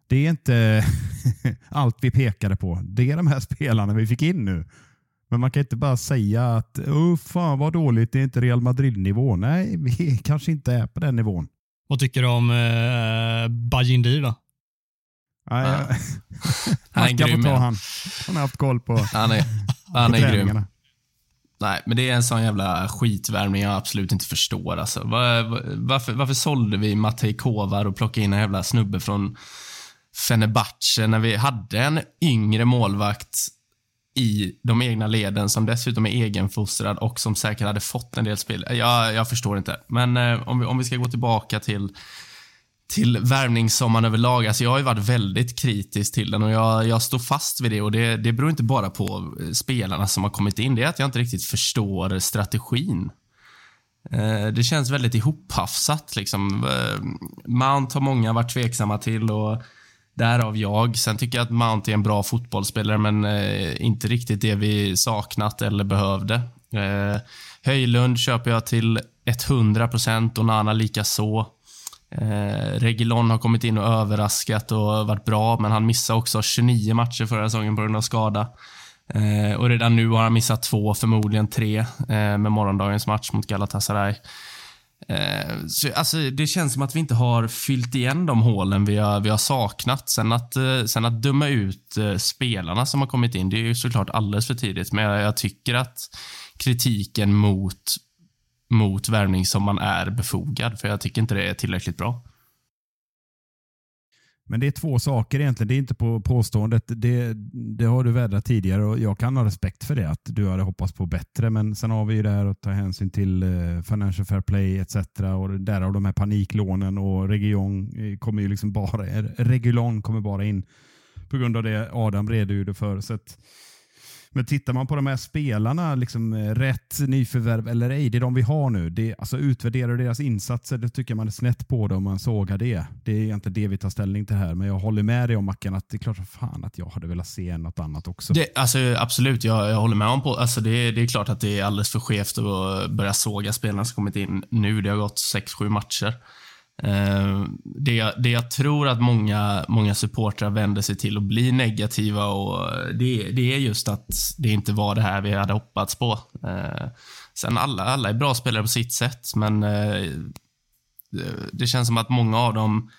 Det är inte allt vi pekade på. Det är de här spelarna vi fick in nu. Men man kan inte bara säga att oh, fan vad dåligt, det är inte Real Madrid-nivå. Nej, vi kanske inte är på den nivån. Vad tycker du om eh, Bajindir då? Nej, ah. han är grym. Ta han. han har haft koll på Han är, han är grym. Nej, men det är en sån jävla skitvärmning jag absolut inte förstår. Alltså. Var, varför, varför sålde vi Matej Kovar och plockade in en jävla snubbe från Fenerbahce när vi hade en yngre målvakt i de egna leden som dessutom är egenfostrad och som säkert hade fått en del spel. Jag, jag förstår inte. Men eh, om, vi, om vi ska gå tillbaka till till värvningssommaren överlag. Alltså jag har ju varit väldigt kritisk till den och jag, jag står fast vid det. och det, det beror inte bara på spelarna som har kommit in. Det är att jag inte riktigt förstår strategin. Eh, det känns väldigt ihophafsat. Liksom. Eh, Mount har många varit tveksamma till och därav jag. Sen tycker jag att Mount är en bra fotbollsspelare men eh, inte riktigt det vi saknat eller behövde. Eh, Höjlund köper jag till 100% och Nana lika så. Eh, Regilon har kommit in och överraskat och varit bra, men han missade också 29 matcher förra säsongen på grund av skada. Eh, och redan nu har han missat två, förmodligen tre, eh, med morgondagens match mot Galatasaray. Eh, så, alltså, det känns som att vi inte har fyllt igen de hålen vi har, vi har saknat. Sen att, eh, sen att döma ut eh, spelarna som har kommit in, det är ju såklart alldeles för tidigt. Men jag, jag tycker att kritiken mot mot värvning som man är befogad, för jag tycker inte det är tillräckligt bra. Men det är två saker egentligen. Det är inte på påståendet. Det, det har du vädrat tidigare och jag kan ha respekt för det, att du hade hoppats på bättre. Men sen har vi ju det här att ta hänsyn till eh, Financial Fair Play etc. Och därav de här paniklånen och Region eh, kommer ju liksom bara, Regulon kommer bara in på grund av det Adam redogjorde för. Så att, men tittar man på de här spelarna, liksom, eh, rätt nyförvärv eller ej, det är de vi har nu. Det, alltså, utvärderar deras insatser, det tycker man är snett på det om man sågar det. Det är inte det vi tar ställning till här, men jag håller med dig om Mackan att det är klart fan att jag hade velat se något annat också. Det, alltså, absolut, jag, jag håller med om på alltså, det. Det är klart att det är alldeles för skevt att börja såga spelarna som kommit in nu. Det har gått 6-7 matcher. Uh, det, det jag tror att många, många supportrar vänder sig till och blir negativa och det, det är just att det inte var det här vi hade hoppats på. Eh, sen alla, alla är bra spelare på sitt sätt, men eh, det känns som att många av dem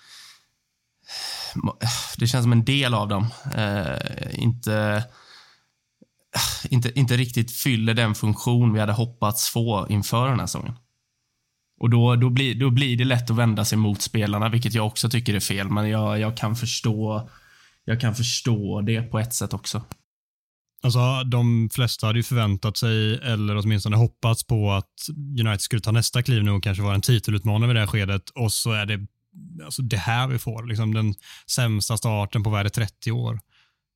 det känns som en del av dem inte, inte, inte riktigt fyller den funktion vi hade hoppats få inför den här säsongen. Och då, då, blir, då blir det lätt att vända sig mot spelarna, vilket jag också tycker är fel. Men jag, jag, kan, förstå, jag kan förstå det på ett sätt också. Alltså, de flesta hade ju förväntat sig, eller åtminstone hoppats på att United skulle ta nästa kliv nu och kanske vara en titelutmanare vid det här skedet. Och så är det alltså det här vi får. Liksom den sämsta starten på värde 30 år.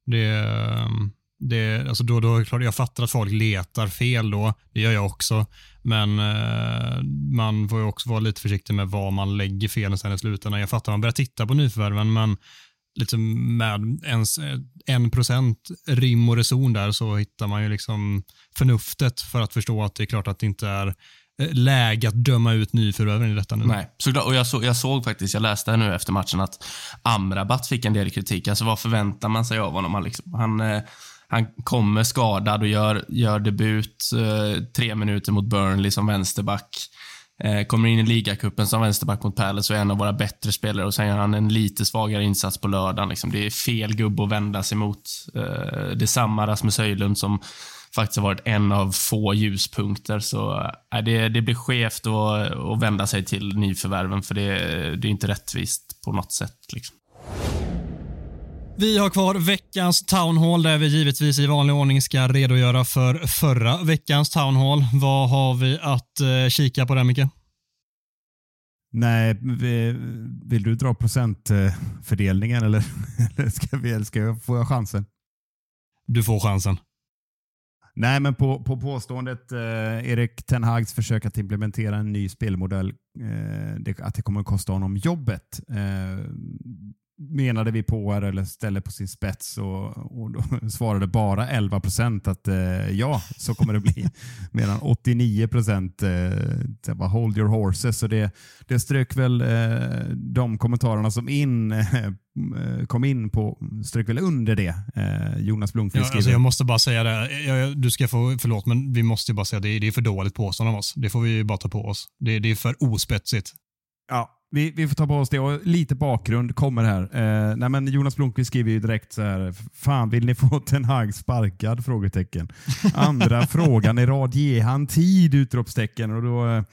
Det, ehm, det, alltså då, då, klart, jag fattar att folk letar fel då, det gör jag också. Men eh, man får ju också vara lite försiktig med vad man lägger felen sen i slutändan. Jag fattar att man börjar titta på nyförvärven, men liksom med ens eh, en procent rim och reson där så hittar man ju liksom förnuftet för att förstå att det är klart att det inte är eh, läge att döma ut nyförvärven i detta nu. Nej, såklart. Och jag, så, jag såg faktiskt, jag läste nu efter matchen att Amrabat fick en del kritik. Alltså vad förväntar man sig av honom? Han, liksom, han, eh, han kommer skadad och gör, gör debut eh, tre minuter mot Burnley som vänsterback. Eh, kommer in i ligacupen som vänsterback mot Palace och är en av våra bättre spelare och sen gör han en lite svagare insats på lördagen. Liksom. Det är fel gubbe att vända sig mot. Eh, det är samma Rasmus Höjlund som faktiskt har varit en av få ljuspunkter. Så äh, det, det blir skevt att, att vända sig till nyförvärven för det, det är inte rättvist på något sätt. Liksom. Vi har kvar veckans Town Hall där vi givetvis i vanlig ordning ska redogöra för förra veckans Town Hall. Vad har vi att eh, kika på där, Micke? Nej, vill du dra procentfördelningen eller, eller ska, vi, eller ska jag få chansen? Du får chansen. Nej, men på, på påståendet eh, Erik Ten Hags försök att implementera en ny spelmodell, eh, det, att det kommer att kosta honom jobbet. Eh, menade vi på eller ställde på sin spets och, och då svarade bara 11 procent att eh, ja, så kommer det bli. Medan 89 procent eh, hold your horses. Så det, det strök väl eh, de kommentarerna som in, eh, kom in på, strök väl under det. Eh, Jonas Blomqvist ja, alltså Jag måste bara säga det, jag, du ska få, förlåt men vi måste bara säga det, det är för dåligt påstående av oss. Det får vi bara ta på oss. Det, det är för ospetsigt. Ja, vi, vi får ta på oss det och lite bakgrund kommer här. Eh, nej men Jonas Blomqvist skriver ju direkt så här. Fan, vill ni få Ten Hag sparkad? Frågetecken. Andra frågan i rad. Ge han tid? Utropstecken. Och då, eh,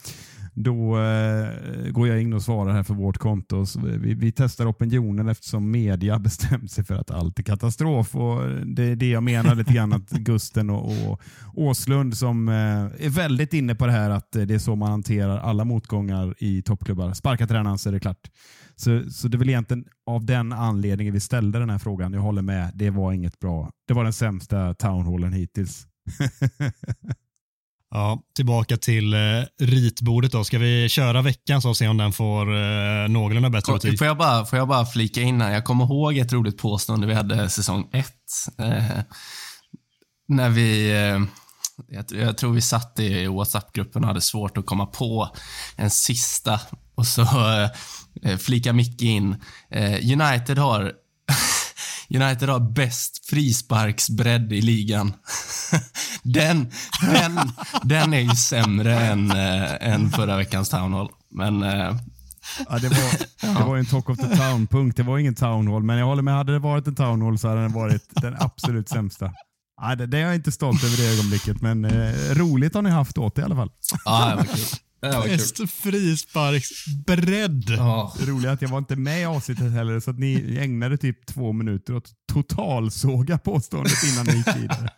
då eh, går jag in och svarar här för vårt konto. Vi, vi, testar opinionen eftersom media bestämt sig för att allt är katastrof. Och det är det jag menar lite grann att Gusten och, och Åslund som eh, är väldigt inne på det här att det är så man hanterar alla motgångar i toppklubbar. Sparka tränaren så är det klart. Så, så det är väl egentligen av den anledningen vi ställde den här frågan. Jag håller med. Det var inget bra. Det var den sämsta townhallen hittills. Ja, tillbaka till eh, ritbordet då. Ska vi köra veckan så och se om den får eh, någorlunda bättre betyg? Får jag, bara, får jag bara flika in här? Jag kommer ihåg ett roligt påstående vi hade säsong ett. Eh, när vi... Eh, jag, jag, tror vi satt i WhatsApp-gruppen och hade svårt att komma på en sista. Och så eh, flikar Micke in. Eh, United har United har bäst frisparksbredd i ligan. den, den, den är ju sämre än, äh, än förra veckans Town Hall. Men... Äh, ja, det, var, det var en talk of the town-punkt. Det var ingen Town Hall, men jag håller med. Hade det varit en Town Hall så hade den varit den absolut sämsta. Ja, det, det är jag inte stolt över det ögonblicket, men eh, roligt har ni haft åt det i alla fall. Ja, det var kul. Bäst frisparksbredd. Ja. Det roliga är att jag var inte med i avsnittet heller, så att ni ägnade typ två minuter åt totalsåga påståendet innan ni gick vidare.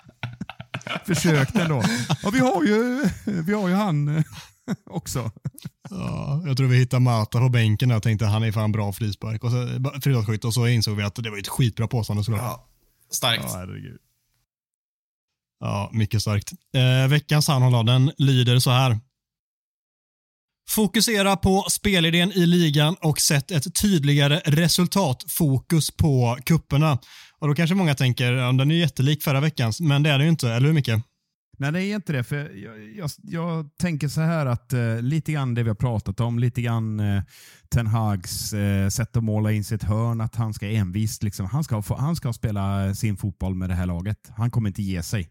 Försökte ändå. Ja, vi har ju, vi har ju han också. Ja, jag tror vi hittade Mata på bänken och tänkte att han är fan bra frispark. Och så, och så insåg vi att det var ett skitbra påstående såklart. Ja, starkt. Ja, Ja, mycket starkt. Eh, veckans den lyder så här. Fokusera på spelidén i ligan och sätt ett tydligare resultatfokus på kupperna. Och Då kanske många tänker att den är jättelik förra veckans, men det är det ju inte, eller hur Micke? Nej, det är inte det. För jag, jag, jag tänker så här att eh, lite grann det vi har pratat om, lite grann eh, Ten Hags eh, sätt att måla in sitt hörn, att han ska envist, liksom, han, ska, han ska spela sin fotboll med det här laget. Han kommer inte ge sig.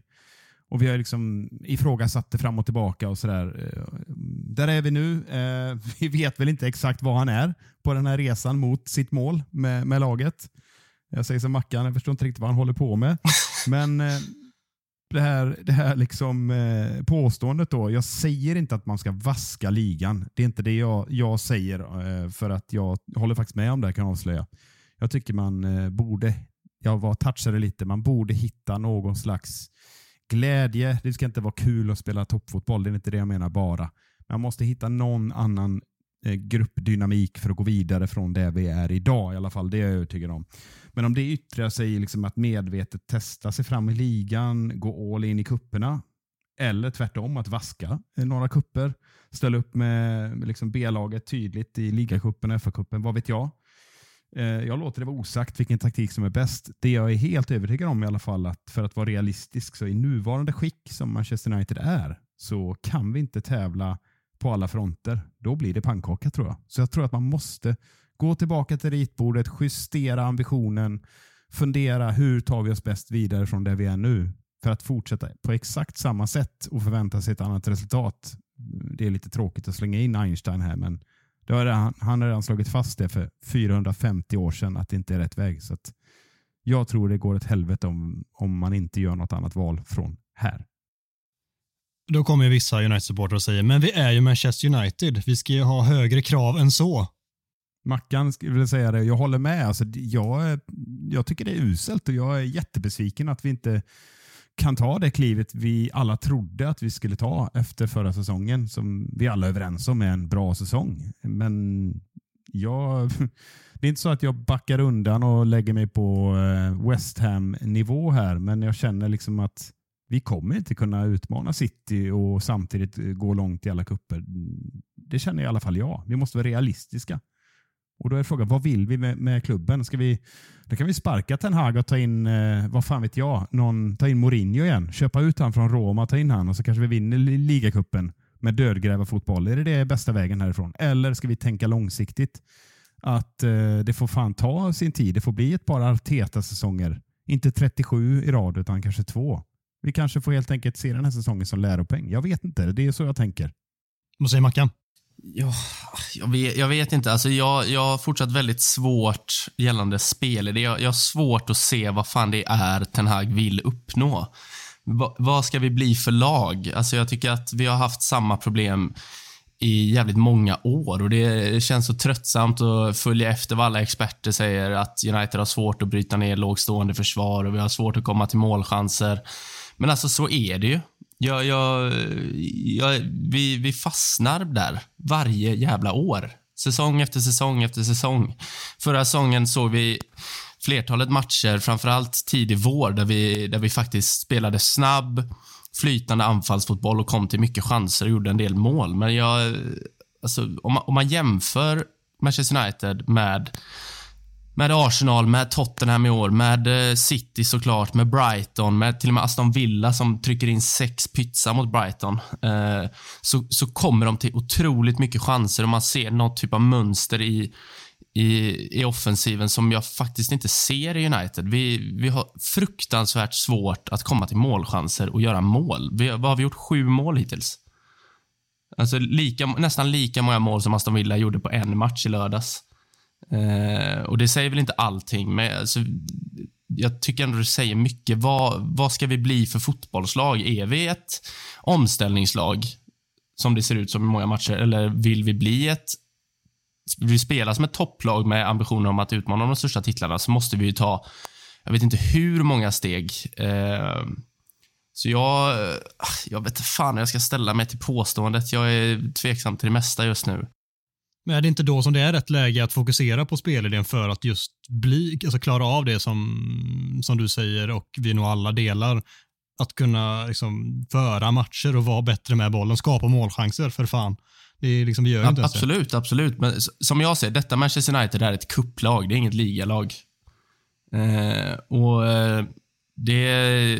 Och Vi har liksom ifrågasatt det fram och tillbaka och sådär. Eh, där är vi nu. Eh, vi vet väl inte exakt var han är på den här resan mot sitt mål med, med laget. Jag säger som Mackan, jag förstår inte riktigt vad han håller på med. Men eh, det här, det här liksom, påståendet då. Jag säger inte att man ska vaska ligan. Det är inte det jag, jag säger för att jag håller faktiskt med om det kan jag avslöja. Jag tycker man borde, jag var touchade lite, man borde hitta någon slags glädje. Det ska inte vara kul att spela toppfotboll. Det är inte det jag menar bara. Man måste hitta någon annan eh, gruppdynamik för att gå vidare från det vi är idag. I alla fall, det är jag övertygad om. Men om det yttrar sig i liksom att medvetet testa sig fram i ligan, gå all in i kupperna eller tvärtom att vaska några kupper, ställa upp med, med liksom B-laget tydligt i ligacupen och FA-cupen, vad vet jag. Eh, jag låter det vara osagt vilken taktik som är bäst. Det jag är helt övertygad om i alla fall, att för att vara realistisk, så i nuvarande skick som Manchester United är, så kan vi inte tävla på alla fronter, då blir det pannkaka tror jag. Så jag tror att man måste gå tillbaka till ritbordet, justera ambitionen, fundera hur tar vi oss bäst vidare från där vi är nu för att fortsätta på exakt samma sätt och förvänta sig ett annat resultat. Det är lite tråkigt att slänga in Einstein här, men det har redan, han har redan slagit fast det för 450 år sedan att det inte är rätt väg. Så jag tror det går ett helvete om, om man inte gör något annat val från här. Då kommer vissa United-supportrar och säger, men vi är ju Manchester United. Vi ska ju ha högre krav än så. Mackan vill säga det, jag håller med. Alltså, jag, jag tycker det är uselt och jag är jättebesviken att vi inte kan ta det klivet vi alla trodde att vi skulle ta efter förra säsongen, som vi alla är överens om är en bra säsong. Men jag, det är inte så att jag backar undan och lägger mig på eh, West Ham-nivå här, men jag känner liksom att vi kommer inte kunna utmana City och samtidigt gå långt i alla kupper. Det känner i alla fall jag. Vi måste vara realistiska. Och Då är frågan, vad vill vi med, med klubben? Ska vi, då kan vi sparka Ten Hag och ta in, eh, vad fan vet jag, någon, ta in Mourinho igen. Köpa ut han från Roma, ta in han och så kanske vi vinner ligacupen med dödgräva fotboll. Är det det bästa vägen härifrån? Eller ska vi tänka långsiktigt? Att eh, det får fan ta sin tid. Det får bli ett par Arteta-säsonger. Inte 37 i rad, utan kanske två. Vi kanske får helt enkelt se den här säsongen som läropeng. Jag vet inte. Det är så jag tänker. Vad säger Mackan? Ja, jag vet, jag vet inte. Alltså jag, jag har fortsatt väldigt svårt gällande spel. Jag, jag har svårt att se vad fan det är Ten Hag vill uppnå. Va, vad ska vi bli för lag? Alltså jag tycker att vi har haft samma problem i jävligt många år och det känns så tröttsamt att följa efter vad alla experter säger att United har svårt att bryta ner lågstående försvar och vi har svårt att komma till målchanser. Men alltså så är det ju. Jag, jag, jag, vi, vi fastnar där varje jävla år. Säsong efter säsong efter säsong. Förra säsongen såg vi flertalet matcher, framförallt tidig vår, där vi, där vi faktiskt spelade snabb, flytande anfallsfotboll och kom till mycket chanser och gjorde en del mål. Men jag, alltså, om, man, om man jämför Manchester United med med Arsenal, med Tottenham i år, med eh, City såklart, med Brighton, med till och med Aston Villa som trycker in sex pytsar mot Brighton. Eh, så, så kommer de till otroligt mycket chanser och man ser något typ av mönster i, i, i offensiven som jag faktiskt inte ser i United. Vi, vi har fruktansvärt svårt att komma till målchanser och göra mål. Vi, vad har vi gjort? Sju mål hittills. Alltså lika, nästan lika många mål som Aston Villa gjorde på en match i lördags. Eh, och det säger väl inte allting, men alltså, jag tycker ändå det säger mycket. Vad, vad ska vi bli för fotbollslag? Är vi ett omställningslag, som det ser ut som i många matcher, eller vill vi bli ett vi spela som ett topplag med ambitioner om att utmana de största titlarna så måste vi ju ta, jag vet inte hur många steg. Eh, så jag, jag vet inte fan hur jag ska ställa mig till påståendet. Jag är tveksam till det mesta just nu. Men är det inte då som det är rätt läge att fokusera på spelidén för att just bli, alltså klara av det som, som du säger och vi nog alla delar? Att kunna liksom föra matcher och vara bättre med bollen, skapa målchanser för fan. Det är liksom, vi gör inte ens Absolut, det. absolut. Men som jag ser detta Manchester United är ett kupplag. Det är inget ligalag. Eh, och eh, det,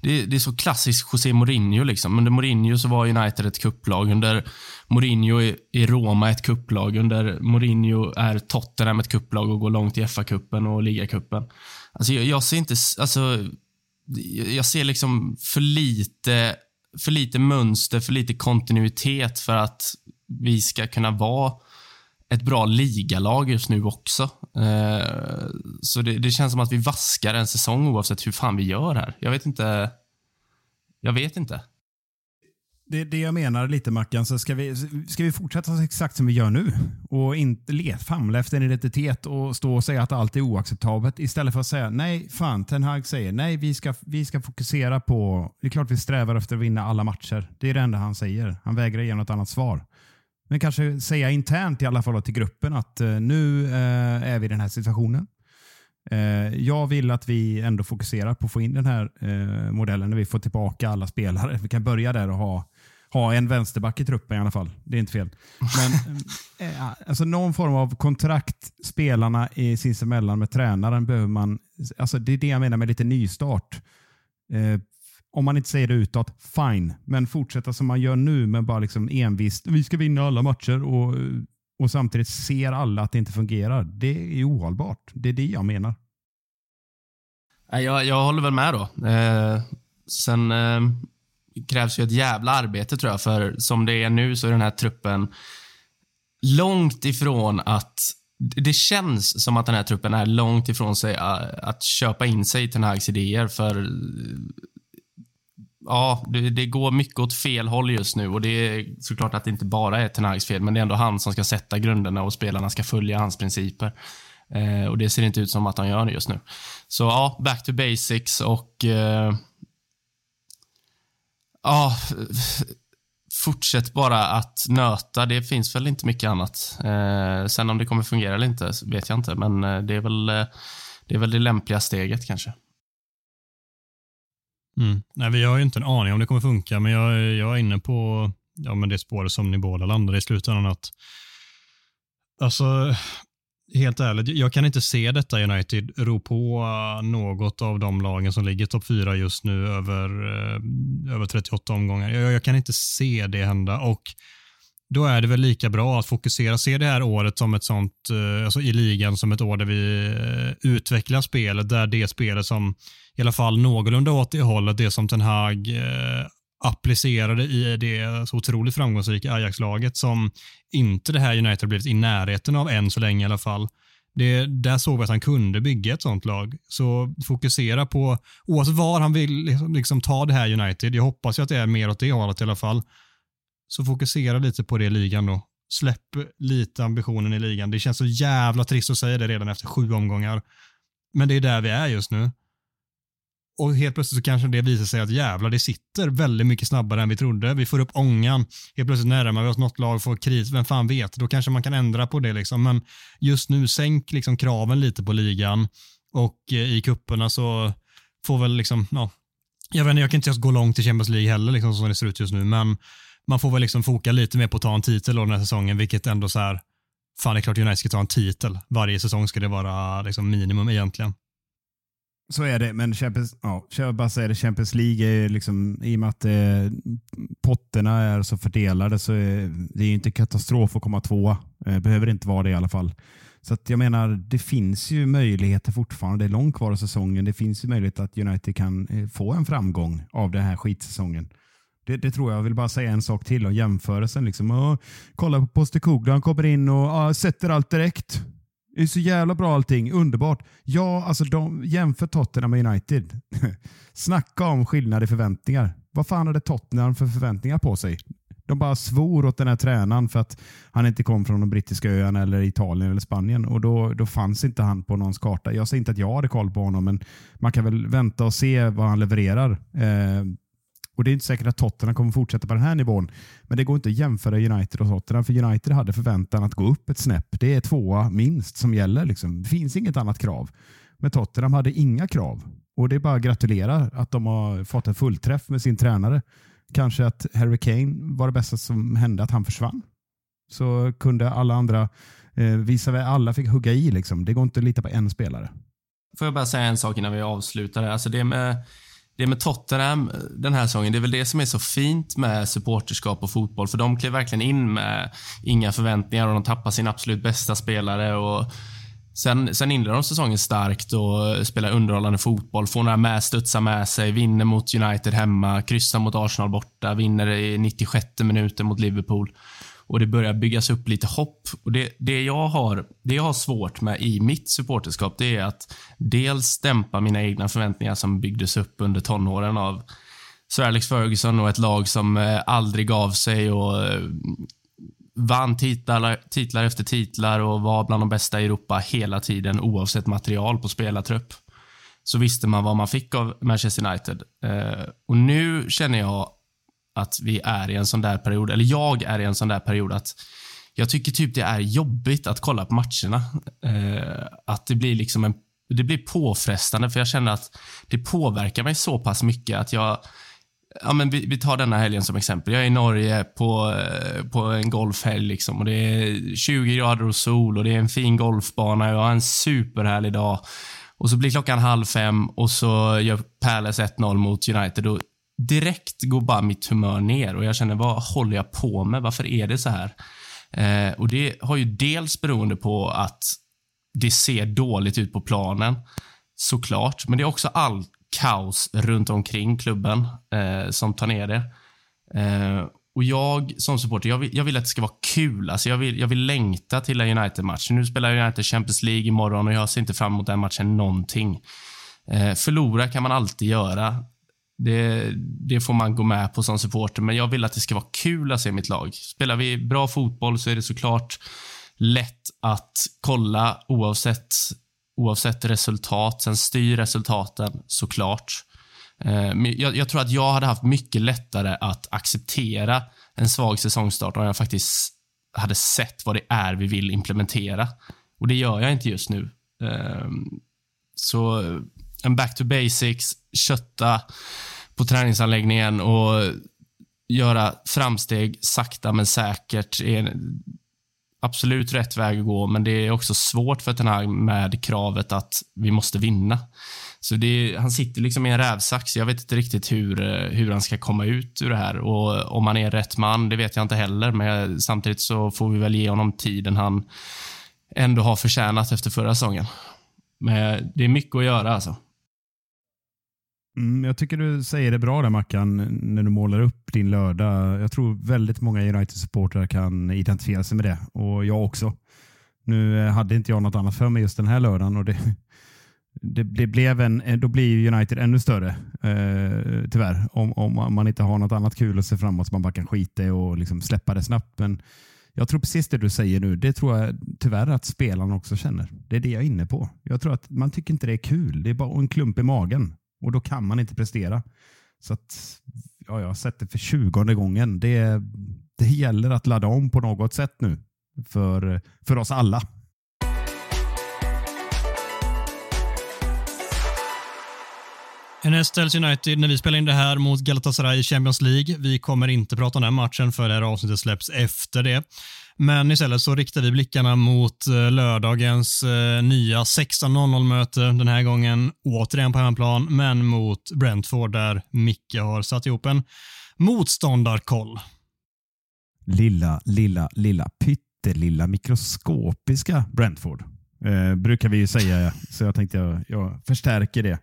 det, det, är så klassiskt José Mourinho. Liksom. Under Mourinho så var United ett kupplag. Under Mourinho är Roma ett kupplag. Under Mourinho är Tottenham ett kupplag och går långt i FA-cupen och ligacupen. Alltså jag, jag, ser inte... Alltså, jag ser liksom för lite, för lite mönster, för lite kontinuitet för att vi ska kunna vara ett bra ligalag just nu också. Eh, så det, det, känns som att vi vaskar en säsong oavsett hur fan vi gör här. Jag vet inte. Jag vet inte. Det är det jag menar lite Mackan. Så ska, vi, ska vi fortsätta exakt som vi gör nu och inte let, famla efter en identitet och stå och säga att allt är oacceptabelt istället för att säga nej, fan, Ten Hag säger nej, vi ska, vi ska fokusera på... Det är klart vi strävar efter att vinna alla matcher. Det är det enda han säger. Han vägrar ge något annat svar. Men kanske säga internt i alla fall till gruppen att eh, nu eh, är vi i den här situationen. Eh, jag vill att vi ändå fokuserar på att få in den här modellen när vi får tillbaka alla spelare. Vi kan börja där och ha, ha en vänsterback i truppen i alla fall. Det är inte fel. Men alltså någon form av kontrakt spelarna i sinsemellan med tränaren behöver man. Alltså det är det jag menar med lite nystart om man inte säger det utåt, fine. Men fortsätta som man gör nu med bara liksom envist, vi ska vinna alla matcher och, och samtidigt ser alla att det inte fungerar. Det är ohållbart. Det är det jag menar. Jag, jag håller väl med då. Eh, sen eh, krävs ju ett jävla arbete tror jag, för som det är nu så är den här truppen långt ifrån att det känns som att den här truppen är långt ifrån sig eh, att köpa in sig till Hags idéer för ja, det, det, går mycket åt fel håll just nu och det är såklart att det inte bara är Tenags fel, men det är ändå han som ska sätta grunderna och spelarna ska följa hans principer. Eh, och det ser inte ut som att han gör det just nu. Så ja, back to basics och eh, ja, fortsätt bara att nöta. Det finns väl inte mycket annat. Eh, sen om det kommer fungera eller inte vet jag inte, men eh, det är väl, eh, det, är väl det lämpliga steget kanske. Mm. Nej, vi har ju inte en aning om det kommer funka, men jag, jag är inne på ja, men det spåret som ni båda landade i slutändan. Att, alltså, helt ärligt, jag kan inte se detta United ro på något av de lagen som ligger topp fyra just nu över, eh, över 38 omgångar. Jag, jag, kan inte se det hända och då är det väl lika bra att fokusera, se det här året som ett sånt, eh, alltså i ligan som ett år där vi eh, utvecklar spelet, där det spelet som i alla fall någorlunda åt det hållet, det som Ten Hag eh, applicerade i det så otroligt framgångsrika Ajax-laget som inte det här United blivit i närheten av än så länge i alla fall. Det, där såg vi att han kunde bygga ett sånt lag. Så fokusera på, oavsett var han vill liksom, liksom ta det här United, jag hoppas ju att det är mer åt det hållet i alla fall, så fokusera lite på det i ligan då. Släpp lite ambitionen i ligan. Det känns så jävla trist att säga det redan efter sju omgångar. Men det är där vi är just nu. Och helt plötsligt så kanske det visar sig att jävlar, det sitter väldigt mycket snabbare än vi trodde. Vi får upp ångan. Helt plötsligt närmar vi oss något lag, får kris, vem fan vet? Då kanske man kan ändra på det liksom. Men just nu, sänk liksom kraven lite på ligan. Och eh, i kupperna så får väl liksom, ja, jag vet inte, jag kan inte ens gå långt i Champions League heller liksom som det ser ut just nu, men man får väl liksom foka lite mer på att ta en titel då den här säsongen, vilket ändå så här, fan det är klart United ska ta en titel. Varje säsong ska det vara liksom minimum egentligen. Så är det, men Champions, ja, jag bara säger det, Champions League är liksom, i och med att eh, potterna är så fördelade så är det är inte katastrof att komma tvåa. Eh, behöver inte vara det i alla fall. Så att jag menar, det finns ju möjligheter fortfarande. Det är långt kvar av säsongen. Det finns ju möjlighet att United kan eh, få en framgång av den här skitsäsongen. Det, det, tror jag. Jag vill bara säga en sak till om jämförelsen. Liksom. Och, kolla på Postecoglou. Han kommer in och och sätter allt direkt. Det är så jävla bra allting. Underbart. Ja, alltså de, jämför Tottenham med United. Snacka om skillnad i förväntningar. Vad fan hade Tottenham för förväntningar på sig? De bara svor åt den här tränaren för att han inte kom från de brittiska öarna eller Italien eller Spanien och då, då fanns inte han på någons karta. Jag säger inte att jag hade koll på honom, men man kan väl vänta och se vad han levererar. Eh, och Det är inte säkert att Tottenham kommer fortsätta på den här nivån. Men det går inte att jämföra United och Tottenham. För United hade förväntan att gå upp ett snäpp. Det är tvåa minst som gäller. Liksom. Det finns inget annat krav. Men Tottenham hade inga krav. Och Det är bara att gratulera att de har fått en fullträff med sin tränare. Kanske att Harry Kane var det bästa som hände, att han försvann. Så kunde alla andra eh, visa alla fick hugga i. Liksom. Det går inte att lita på en spelare. Får jag bara säga en sak innan vi avslutar? Alltså det med det med Tottenham eh, den här säsongen, det är väl det som är så fint med supporterskap och fotboll. För de klev verkligen in med inga förväntningar och de tappar sin absolut bästa spelare. Och sen, sen inleder de säsongen starkt och spelar underhållande fotboll. Får några med, studsar med sig, vinner mot United hemma, kryssar mot Arsenal borta, vinner i 96 minuten mot Liverpool och det börjar byggas upp lite hopp. Och det, det, jag har, det jag har svårt med i mitt supporterskap det är att dels dämpa mina egna förväntningar som byggdes upp under tonåren av Sir Alex Ferguson och ett lag som eh, aldrig gav sig och eh, vann titlar, titlar efter titlar och var bland de bästa i Europa hela tiden oavsett material på spelartrupp. Så visste man vad man fick av Manchester United. Eh, och nu känner jag att vi är i en sån där period, eller jag är i en sån där period att jag tycker typ det är jobbigt att kolla på matcherna. Eh, att det blir liksom en, det blir påfrestande för jag känner att det påverkar mig så pass mycket att jag Ja, men vi, vi tar denna helgen som exempel. Jag är i Norge på, eh, på en golfhelg liksom och det är 20 grader och sol och det är en fin golfbana. Jag har en superhärlig dag. Och så blir klockan halv fem och så gör Palace 1-0 mot United och direkt går bara mitt humör ner och jag känner, vad håller jag på med? Varför är det så här? Eh, och Det har ju dels beroende på att det ser dåligt ut på planen, såklart. Men det är också all kaos runt omkring klubben eh, som tar ner det. Eh, och jag som supporter, jag vill, jag vill, att det ska vara kul. Alltså jag, vill, jag vill längta till en United-match. Nu spelar United Champions League imorgon och jag ser inte fram emot den matchen någonting. Eh, förlora kan man alltid göra. Det, det, får man gå med på som supporter, men jag vill att det ska vara kul att se mitt lag. Spelar vi bra fotboll så är det såklart lätt att kolla oavsett, oavsett resultat. Sen styr resultaten såklart. Eh, jag, jag, tror att jag hade haft mycket lättare att acceptera en svag säsongstart om jag faktiskt hade sett vad det är vi vill implementera. Och det gör jag inte just nu. Ehm, så en back to basics, kötta på träningsanläggningen och göra framsteg sakta men säkert är absolut rätt väg att gå, men det är också svårt för Ten Hag med kravet att vi måste vinna. Så det, han sitter liksom i en rävsax. Jag vet inte riktigt hur, eh, hur han ska komma ut ur det här. Och Om han är rätt man, det vet jag inte heller. Men samtidigt så får vi väl ge honom tiden han ändå har förtjänat efter förra säsongen. Men det är mycket att göra alltså. Mm, jag tycker du säger det bra där Mackan, när du målar upp din lördag. Jag tror väldigt många United-supportrar kan identifiera sig med det och jag också. Nu eh, hade inte jag något annat för mig just den här lördagen och det, det, det blev en, eh, då blir United ännu större eh, tyvärr. Om, om man inte har något annat kul att se framåt som man bara kan skita i och liksom släppa det snabbt. Men jag tror precis det du säger nu, det tror jag tyvärr att spelarna också känner. Det är det jag är inne på. Jag tror att man tycker inte det är kul. Det är bara en klump i magen och då kan man inte prestera. Så att, ja, jag har sett det för tjugonde gången. Det, det gäller att ladda om på något sätt nu för, för oss alla. Härnäst ställs United när vi spelar in det här mot Galatasaray i Champions League. Vi kommer inte prata om den matchen för det här avsnittet släpps efter det. Men istället så riktar vi blickarna mot eh, lördagens eh, nya 16.00-möte. Den här gången återigen på hemmaplan, men mot Brentford där Micke har satt ihop en motståndarkoll. Lilla, lilla, lilla, pyttelilla mikroskopiska Brentford. Eh, brukar vi ju säga, så jag tänkte jag, jag förstärker det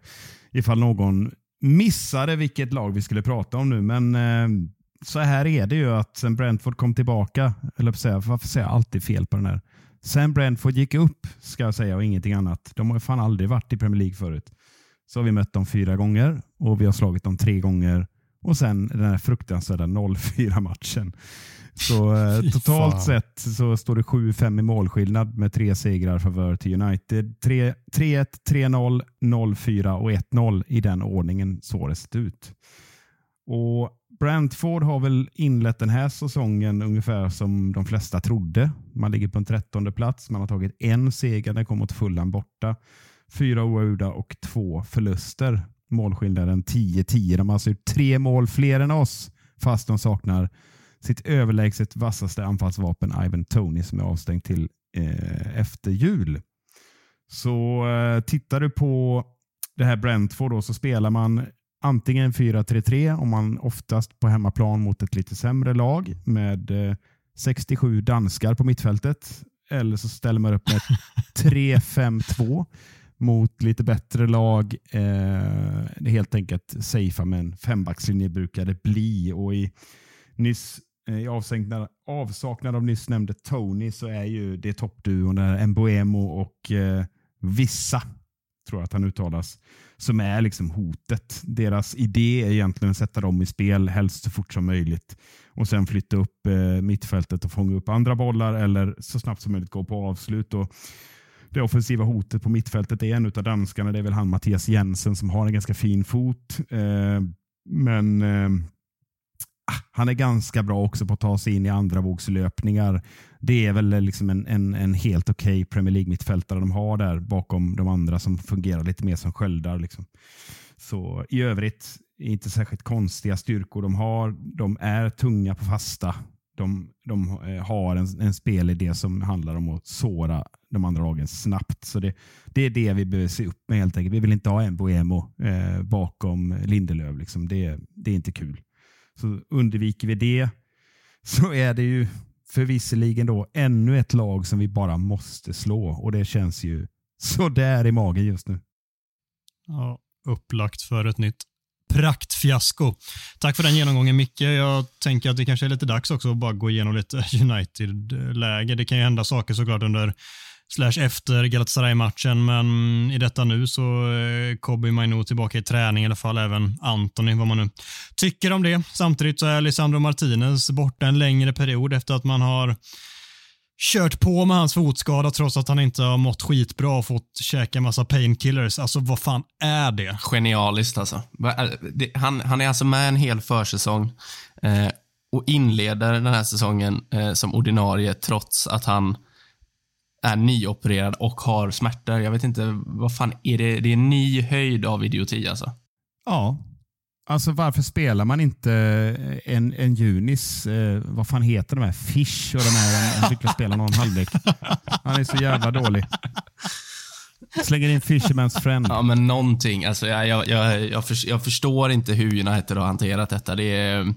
ifall någon missade vilket lag vi skulle prata om nu. Men eh, så här är det ju att sen Brentford kom tillbaka, eller säga, varför säger jag alltid fel på den här? Sen Brentford gick upp, ska jag säga, och ingenting annat. De har fan aldrig varit i Premier League förut. Så har vi mött dem fyra gånger och vi har slagit dem tre gånger. Och sen den här fruktansvärda 0-4 matchen. Så eh, totalt sett så står det 7-5 i målskillnad med tre segrar favör till United. 3-1, 3-0, 0-4 och 1-0 i den ordningen så det sett ut. Och Brentford har väl inlett den här säsongen ungefär som de flesta trodde. Man ligger på en trettonde plats. Man har tagit en seger, den kom mot Fulham borta. Fyra oavgjorda och två förluster. Målskillnaden 10-10. De har alltså gjort tre mål fler än oss fast de saknar sitt överlägset vassaste anfallsvapen Ivan Tony som är avstängd till eh, efter jul. Så eh, tittar du på det här Brentford då, så spelar man antingen 4-3-3 om man oftast på hemmaplan mot ett lite sämre lag med eh, 67 danskar på mittfältet. Eller så ställer man upp med 3-5-2 mot lite bättre lag. Eh, helt enkelt safea med en fembackslinje brukar det bli. Och i nyss Eh, i avsaknad, avsaknad av nyss nämnde Tony så är ju det toppduon där Mboemo och eh, Vissa, tror jag att han uttalas, som är liksom hotet. Deras idé är egentligen att sätta dem i spel helst så fort som möjligt och sen flytta upp eh, mittfältet och fånga upp andra bollar eller så snabbt som möjligt gå på avslut. Och det offensiva hotet på mittfältet är en av danskarna. Det är väl han Mattias Jensen som har en ganska fin fot. Eh, men eh, han är ganska bra också på att ta sig in i andra vågslöpningar. Det är väl liksom en, en, en helt okej okay Premier League-mittfältare de har där bakom de andra som fungerar lite mer som sköldar. Liksom. Så I övrigt inte särskilt konstiga styrkor de har. De är tunga på fasta. De, de eh, har en, en spelidé som handlar om att såra de andra lagen snabbt. Så det, det är det vi behöver se upp med helt enkelt. Vi vill inte ha en Boemo eh, bakom Lindelöf. Liksom. Det, det är inte kul. Så undviker vi det så är det ju förvisserligen då ännu ett lag som vi bara måste slå och det känns ju så där i magen just nu. Ja, upplagt för ett nytt praktfiasko. Tack för den genomgången Micke. Jag tänker att det kanske är lite dags också att bara gå igenom lite United-läge. Det kan ju hända saker såklart under slash efter Galatasaray-matchen, men i detta nu så eh, är Kobi Mainu tillbaka i träning i alla fall, även Anthony, vad man nu tycker om det. Samtidigt så är Lisandro Martinez borta en längre period efter att man har kört på med hans fotskada trots att han inte har mått skitbra och fått käka massa painkillers. Alltså vad fan är det? Genialiskt alltså. Eh, han, han är alltså med en hel försäsong eh, och inleder den här säsongen eh, som ordinarie trots att han är nyopererad och har smärtor. Jag vet inte, vad fan är det? Det är en ny höjd av idioti alltså. Ja. Alltså varför spelar man inte en, en Junis, eh, vad fan heter de här, Fish och de här, han fick spela någon halvlek. Han är så jävla dålig. Slänger in Fisherman's friend. Ja, men någonting. Alltså, jag, jag, jag, jag förstår inte hur United har hanterat detta. Det är,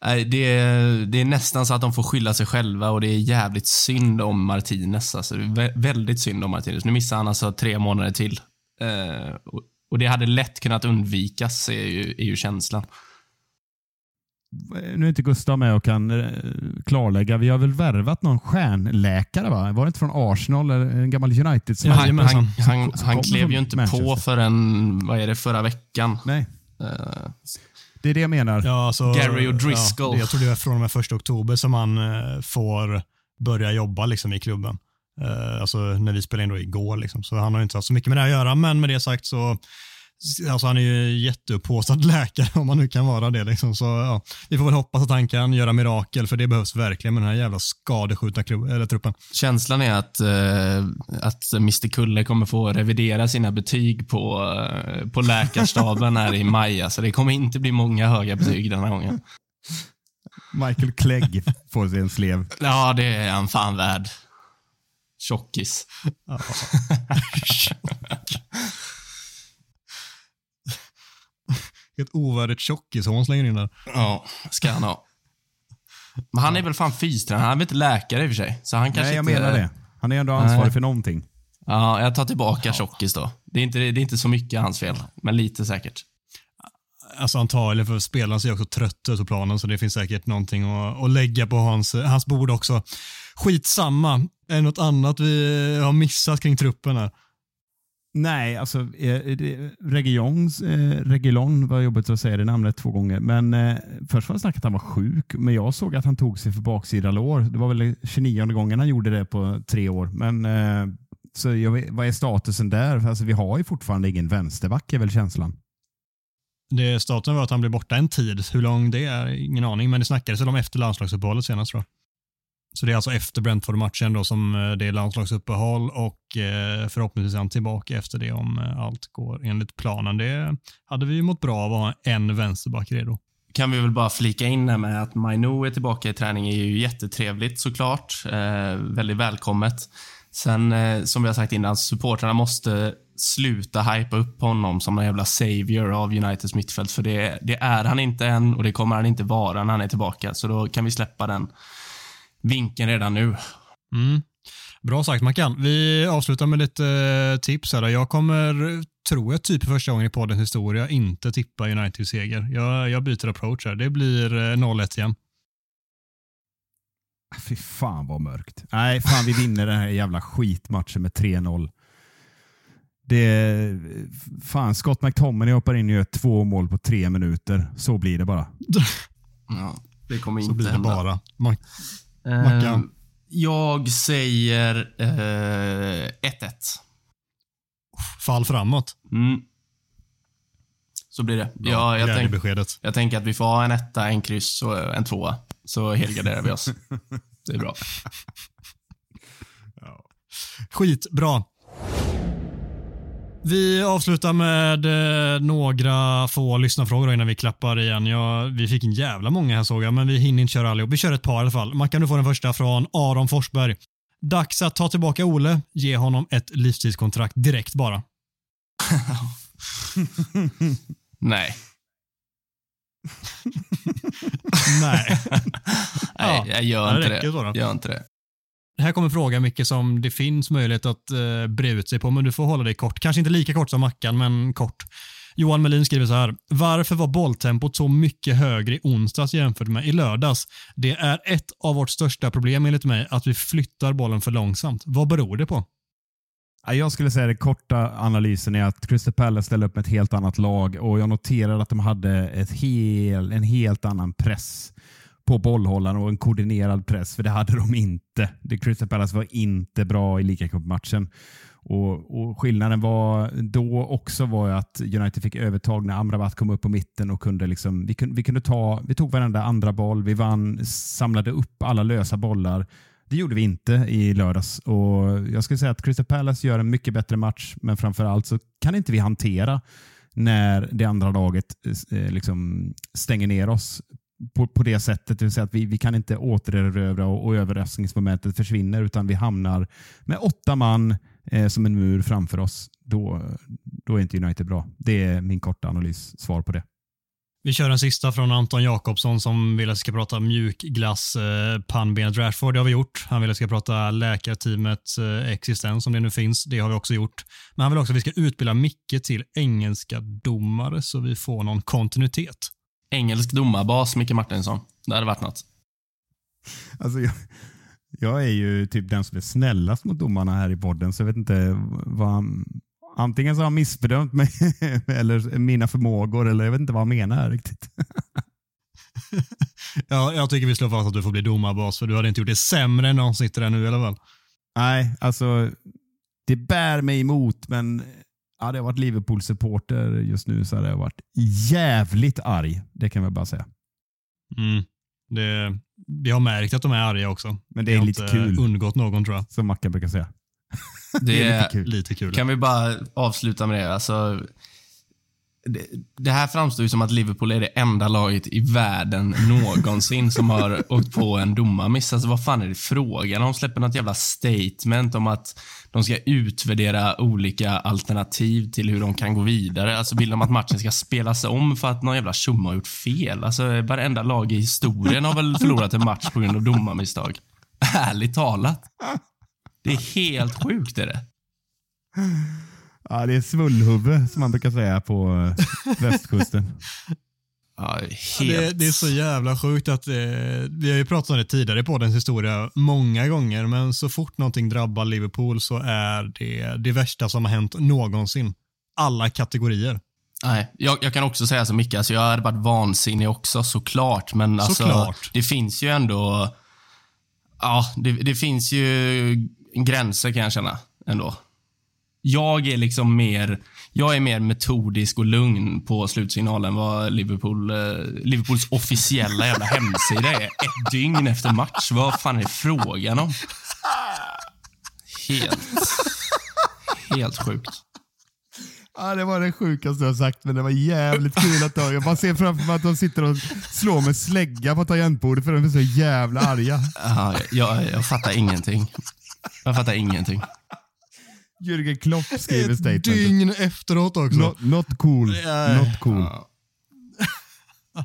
det är, det är nästan så att de får skylla sig själva och det är jävligt synd om Martinez. Alltså, väldigt synd om Martinez. Nu missar han alltså tre månader till. Eh, och, och, det hade lätt kunnat undvikas, är ju, är ju känslan. Nu är inte Gustav med och kan eh, klarlägga. Vi har väl värvat någon stjärnläkare? Va? Var det inte från Arsenal eller en gammal United? Ja, han, han, han, han klev ju inte Manchester. på förrän, vad är det, förra veckan. Nej. Uh, det är det jag menar. Ja, alltså, Gary O'Driscoll. Ja, jag tror det är från och med första oktober som han eh, får börja jobba liksom, i klubben. Eh, alltså när vi spelade in då igår. Liksom. Så han har inte haft så mycket med det att göra, men med det sagt så Alltså han är ju jätteupphåsad läkare om man nu kan vara det. Liksom. Så, ja, vi får väl hoppas att han kan göra mirakel, för det behövs verkligen med den här jävla skadeskjutna eller truppen. Känslan är att, eh, att Mr Kulle kommer få revidera sina betyg på, eh, på läkarstaben här i maj. Alltså, det kommer inte bli många höga betyg den här gången. Michael Clegg får sig en slev. Ja, det är han fan värd. Tjockis. Ja. Ett ovärdigt tjockishån slänger in där. Ja, ska han ha. Men han är väl fan fystränare? Han är väl inte läkare i och för sig? Så han kanske Nej, jag inte... menar det. Han är ändå ansvarig Nej. för någonting. Ja, jag tar tillbaka tjockis då. Det är, inte, det är inte så mycket hans fel, men lite säkert. Alltså antagligen, för spelarna ser också trött ut på planen, så det finns säkert någonting att, att lägga på hans, hans bord också. Skitsamma. Är det något annat vi har missat kring truppen här? Nej, alltså eh, Regions, eh, Regilon eh, var jobbigt att säga det namnet två gånger. Men eh, först var det snack att han var sjuk, men jag såg att han tog sig för baksida lår. Det var väl 29 gången han gjorde det på tre år. Men eh, så jag, vad är statusen där? Alltså, vi har ju fortfarande ingen vänsterback är väl känslan. Det staten var att han blev borta en tid. Hur lång det är, ingen aning, men det snackades väl om efter landslagsuppehållet senast tror jag. Så det är alltså efter Brentford-matchen då som eh, det är landslagsuppehåll och eh, förhoppningsvis är han tillbaka efter det om eh, allt går enligt planen. Det hade vi ju mått bra av att ha en vänsterback redo. Kan vi väl bara flika in här med att Mainu är tillbaka i träning är ju jättetrevligt såklart. Eh, väldigt välkommet. Sen eh, som vi har sagt innan, supportrarna måste sluta hypa upp honom som en jävla savior av Uniteds mittfält. För det, det, är han inte än och det kommer han inte vara när han är tillbaka. Så då kan vi släppa den vinkeln redan nu. Mm. Bra sagt Mackan. Vi avslutar med lite eh, tips här. Jag kommer, tror jag, typ första gången i poddens historia inte tippa Uniteds seger. Jag, jag byter approach här. Det blir 0-1 eh, igen. Fy fan vad mörkt. Nej, fan vi vinner den här jävla skitmatchen med 3-0. Det fan, Scott McTominay hoppar in och gör två mål på tre minuter. Så blir det bara. Ja, det kommer inte Så blir det hända. bara. Mackan? Uh, jag säger 1-1. Uh, Fall framåt. Mm. Så blir det. Ja, jag, tänk, beskedet. jag tänker att vi får ha en etta, en kryss och en tvåa. Så helgarderar vi oss. Det är bra. ja. Skitbra. Vi avslutar med eh, några få lyssnarfrågor innan vi klappar igen. Ja, vi fick en jävla många här såg jag, men vi hinner inte köra allihop. Vi kör ett par i alla fall. Mackan, du får den första från Aron Forsberg. Dags att ta tillbaka Ole. Ge honom ett livstidskontrakt direkt bara. Nej. Nej. Nej, jag gör inte det. Gör inte det. Här kommer fråga mycket som det finns möjlighet att eh, bre ut sig på, men du får hålla dig kort. Kanske inte lika kort som Mackan, men kort. Johan Melin skriver så här. Varför var bolltempot så mycket högre i onsdags jämfört med i lördags? Det är ett av vårt största problem enligt mig, att vi flyttar bollen för långsamt. Vad beror det på? Jag skulle säga den korta analysen är att Crystal Palace ställde upp med ett helt annat lag och jag noterar att de hade ett hel, en helt annan press på bollhållaren och en koordinerad press, för det hade de inte. Det Crystal Palace var inte bra i ligacupmatchen. Och, och Skillnaden var då också var ju att United fick övertag när Amrabat kom upp på mitten och kunde liksom, vi, kunde, vi kunde ta, vi tog varenda andra boll, vi vann, samlade upp alla lösa bollar. Det gjorde vi inte i lördags och jag skulle säga att Crystal Palace gör en mycket bättre match, men framför allt så kan inte vi hantera när det andra laget eh, liksom stänger ner oss på, på det sättet. Det vill säga att vi, vi kan inte återerövra och, och överraskningsmomentet försvinner utan vi hamnar med åtta man eh, som en mur framför oss. Då, då är inte United bra. Det är min korta analys, svar på det. Vi kör en sista från Anton Jakobsson som vill att vi ska prata mjukglass, eh, pannbenet Rashford. Det har vi gjort. Han vill att vi ska prata läkarteamets eh, existens, om det nu finns. Det har vi också gjort. Men han vill också att vi ska utbilda Micke till engelska domare så vi får någon kontinuitet. Engelsk domarbas, Micke Martinsson. Det hade varit något. Alltså jag, jag är ju typ den som är snällast mot domarna här i podden, så jag vet inte vad han... Antingen så har han missbedömt mig eller mina förmågor, eller jag vet inte vad han menar riktigt. Ja, jag tycker vi slår fast att du får bli domarbas, för du hade inte gjort det sämre än någon sitter där nu i alla fall. Nej, alltså det bär mig emot, men hade jag varit Liverpool-supporter just nu så hade jag varit jävligt arg. Det kan jag bara säga. Mm. Det, vi har märkt att de är arga också. Men det är har lite inte kul. undgått någon tror jag. Som Mackan brukar säga. Det är är, lite kul. Lite kul. Kan vi bara avsluta med det? Alltså, det, här framstår ju som att Liverpool är det enda laget i världen någonsin som har åkt på en domarmiss. Alltså, vad fan är det frågan om? Släpper något jävla statement om att de ska utvärdera olika alternativ till hur de kan gå vidare. Alltså vill de att matchen ska spelas om för att någon jävla tjomme har gjort fel? Alltså varenda lag i historien har väl förlorat en match på grund av domarmisstag. Ärligt talat. Det är helt sjukt är det. Ja, det är svullhuvud som man brukar säga på eh, västkusten. Ja, helt... Det, det är så jävla sjukt att eh, vi har ju pratat om det tidigare på den historia många gånger, men så fort någonting drabbar Liverpool så är det det värsta som har hänt någonsin. Alla kategorier. Nej, jag, jag kan också säga så mycket. Alltså, jag hade varit vansinnig också såklart, men alltså, Såklart. det finns ju ändå... Ja, det, det finns ju gränser kan jag känna ändå. Jag är liksom mer, jag är mer metodisk och lugn på slutsignalen vad Liverpool, eh, Liverpools officiella jävla hemsida är. Ett dygn efter match. Vad fan är frågan om? Helt, helt sjukt. Ja, det var det sjukaste jag sagt, men det var jävligt kul att. Jag bara ser framför mig att de sitter och slår med slägga på tangentbordet för de är så jävla arga. Ja, jag, jag fattar ingenting. Jag fattar ingenting. Jürgen Klopp skriver Ett statementet. dygn efteråt också. Not, not cool. Nej. Not cool. Ja.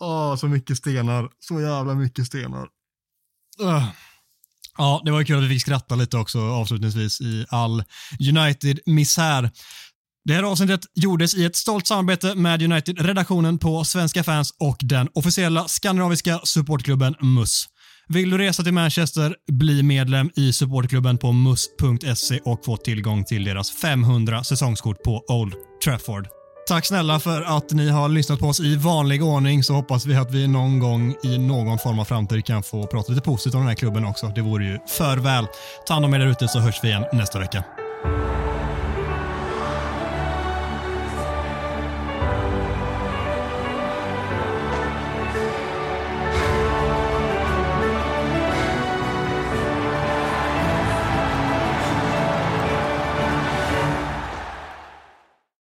Åh, så mycket stenar. Så jävla mycket stenar. Ugh. Ja, det var kul att vi fick skratta lite också avslutningsvis i all United-misär. Det här avsnittet gjordes i ett stolt samarbete med United-redaktionen på Svenska fans och den officiella skandinaviska supportklubben MUS. Vill du resa till Manchester, bli medlem i supportklubben på mus.se och få tillgång till deras 500 säsongskort på Old Trafford. Tack snälla för att ni har lyssnat på oss i vanlig ordning så hoppas vi att vi någon gång i någon form av framtid kan få prata lite positivt om den här klubben också. Det vore ju för väl. Ta hand om er där ute så hörs vi igen nästa vecka.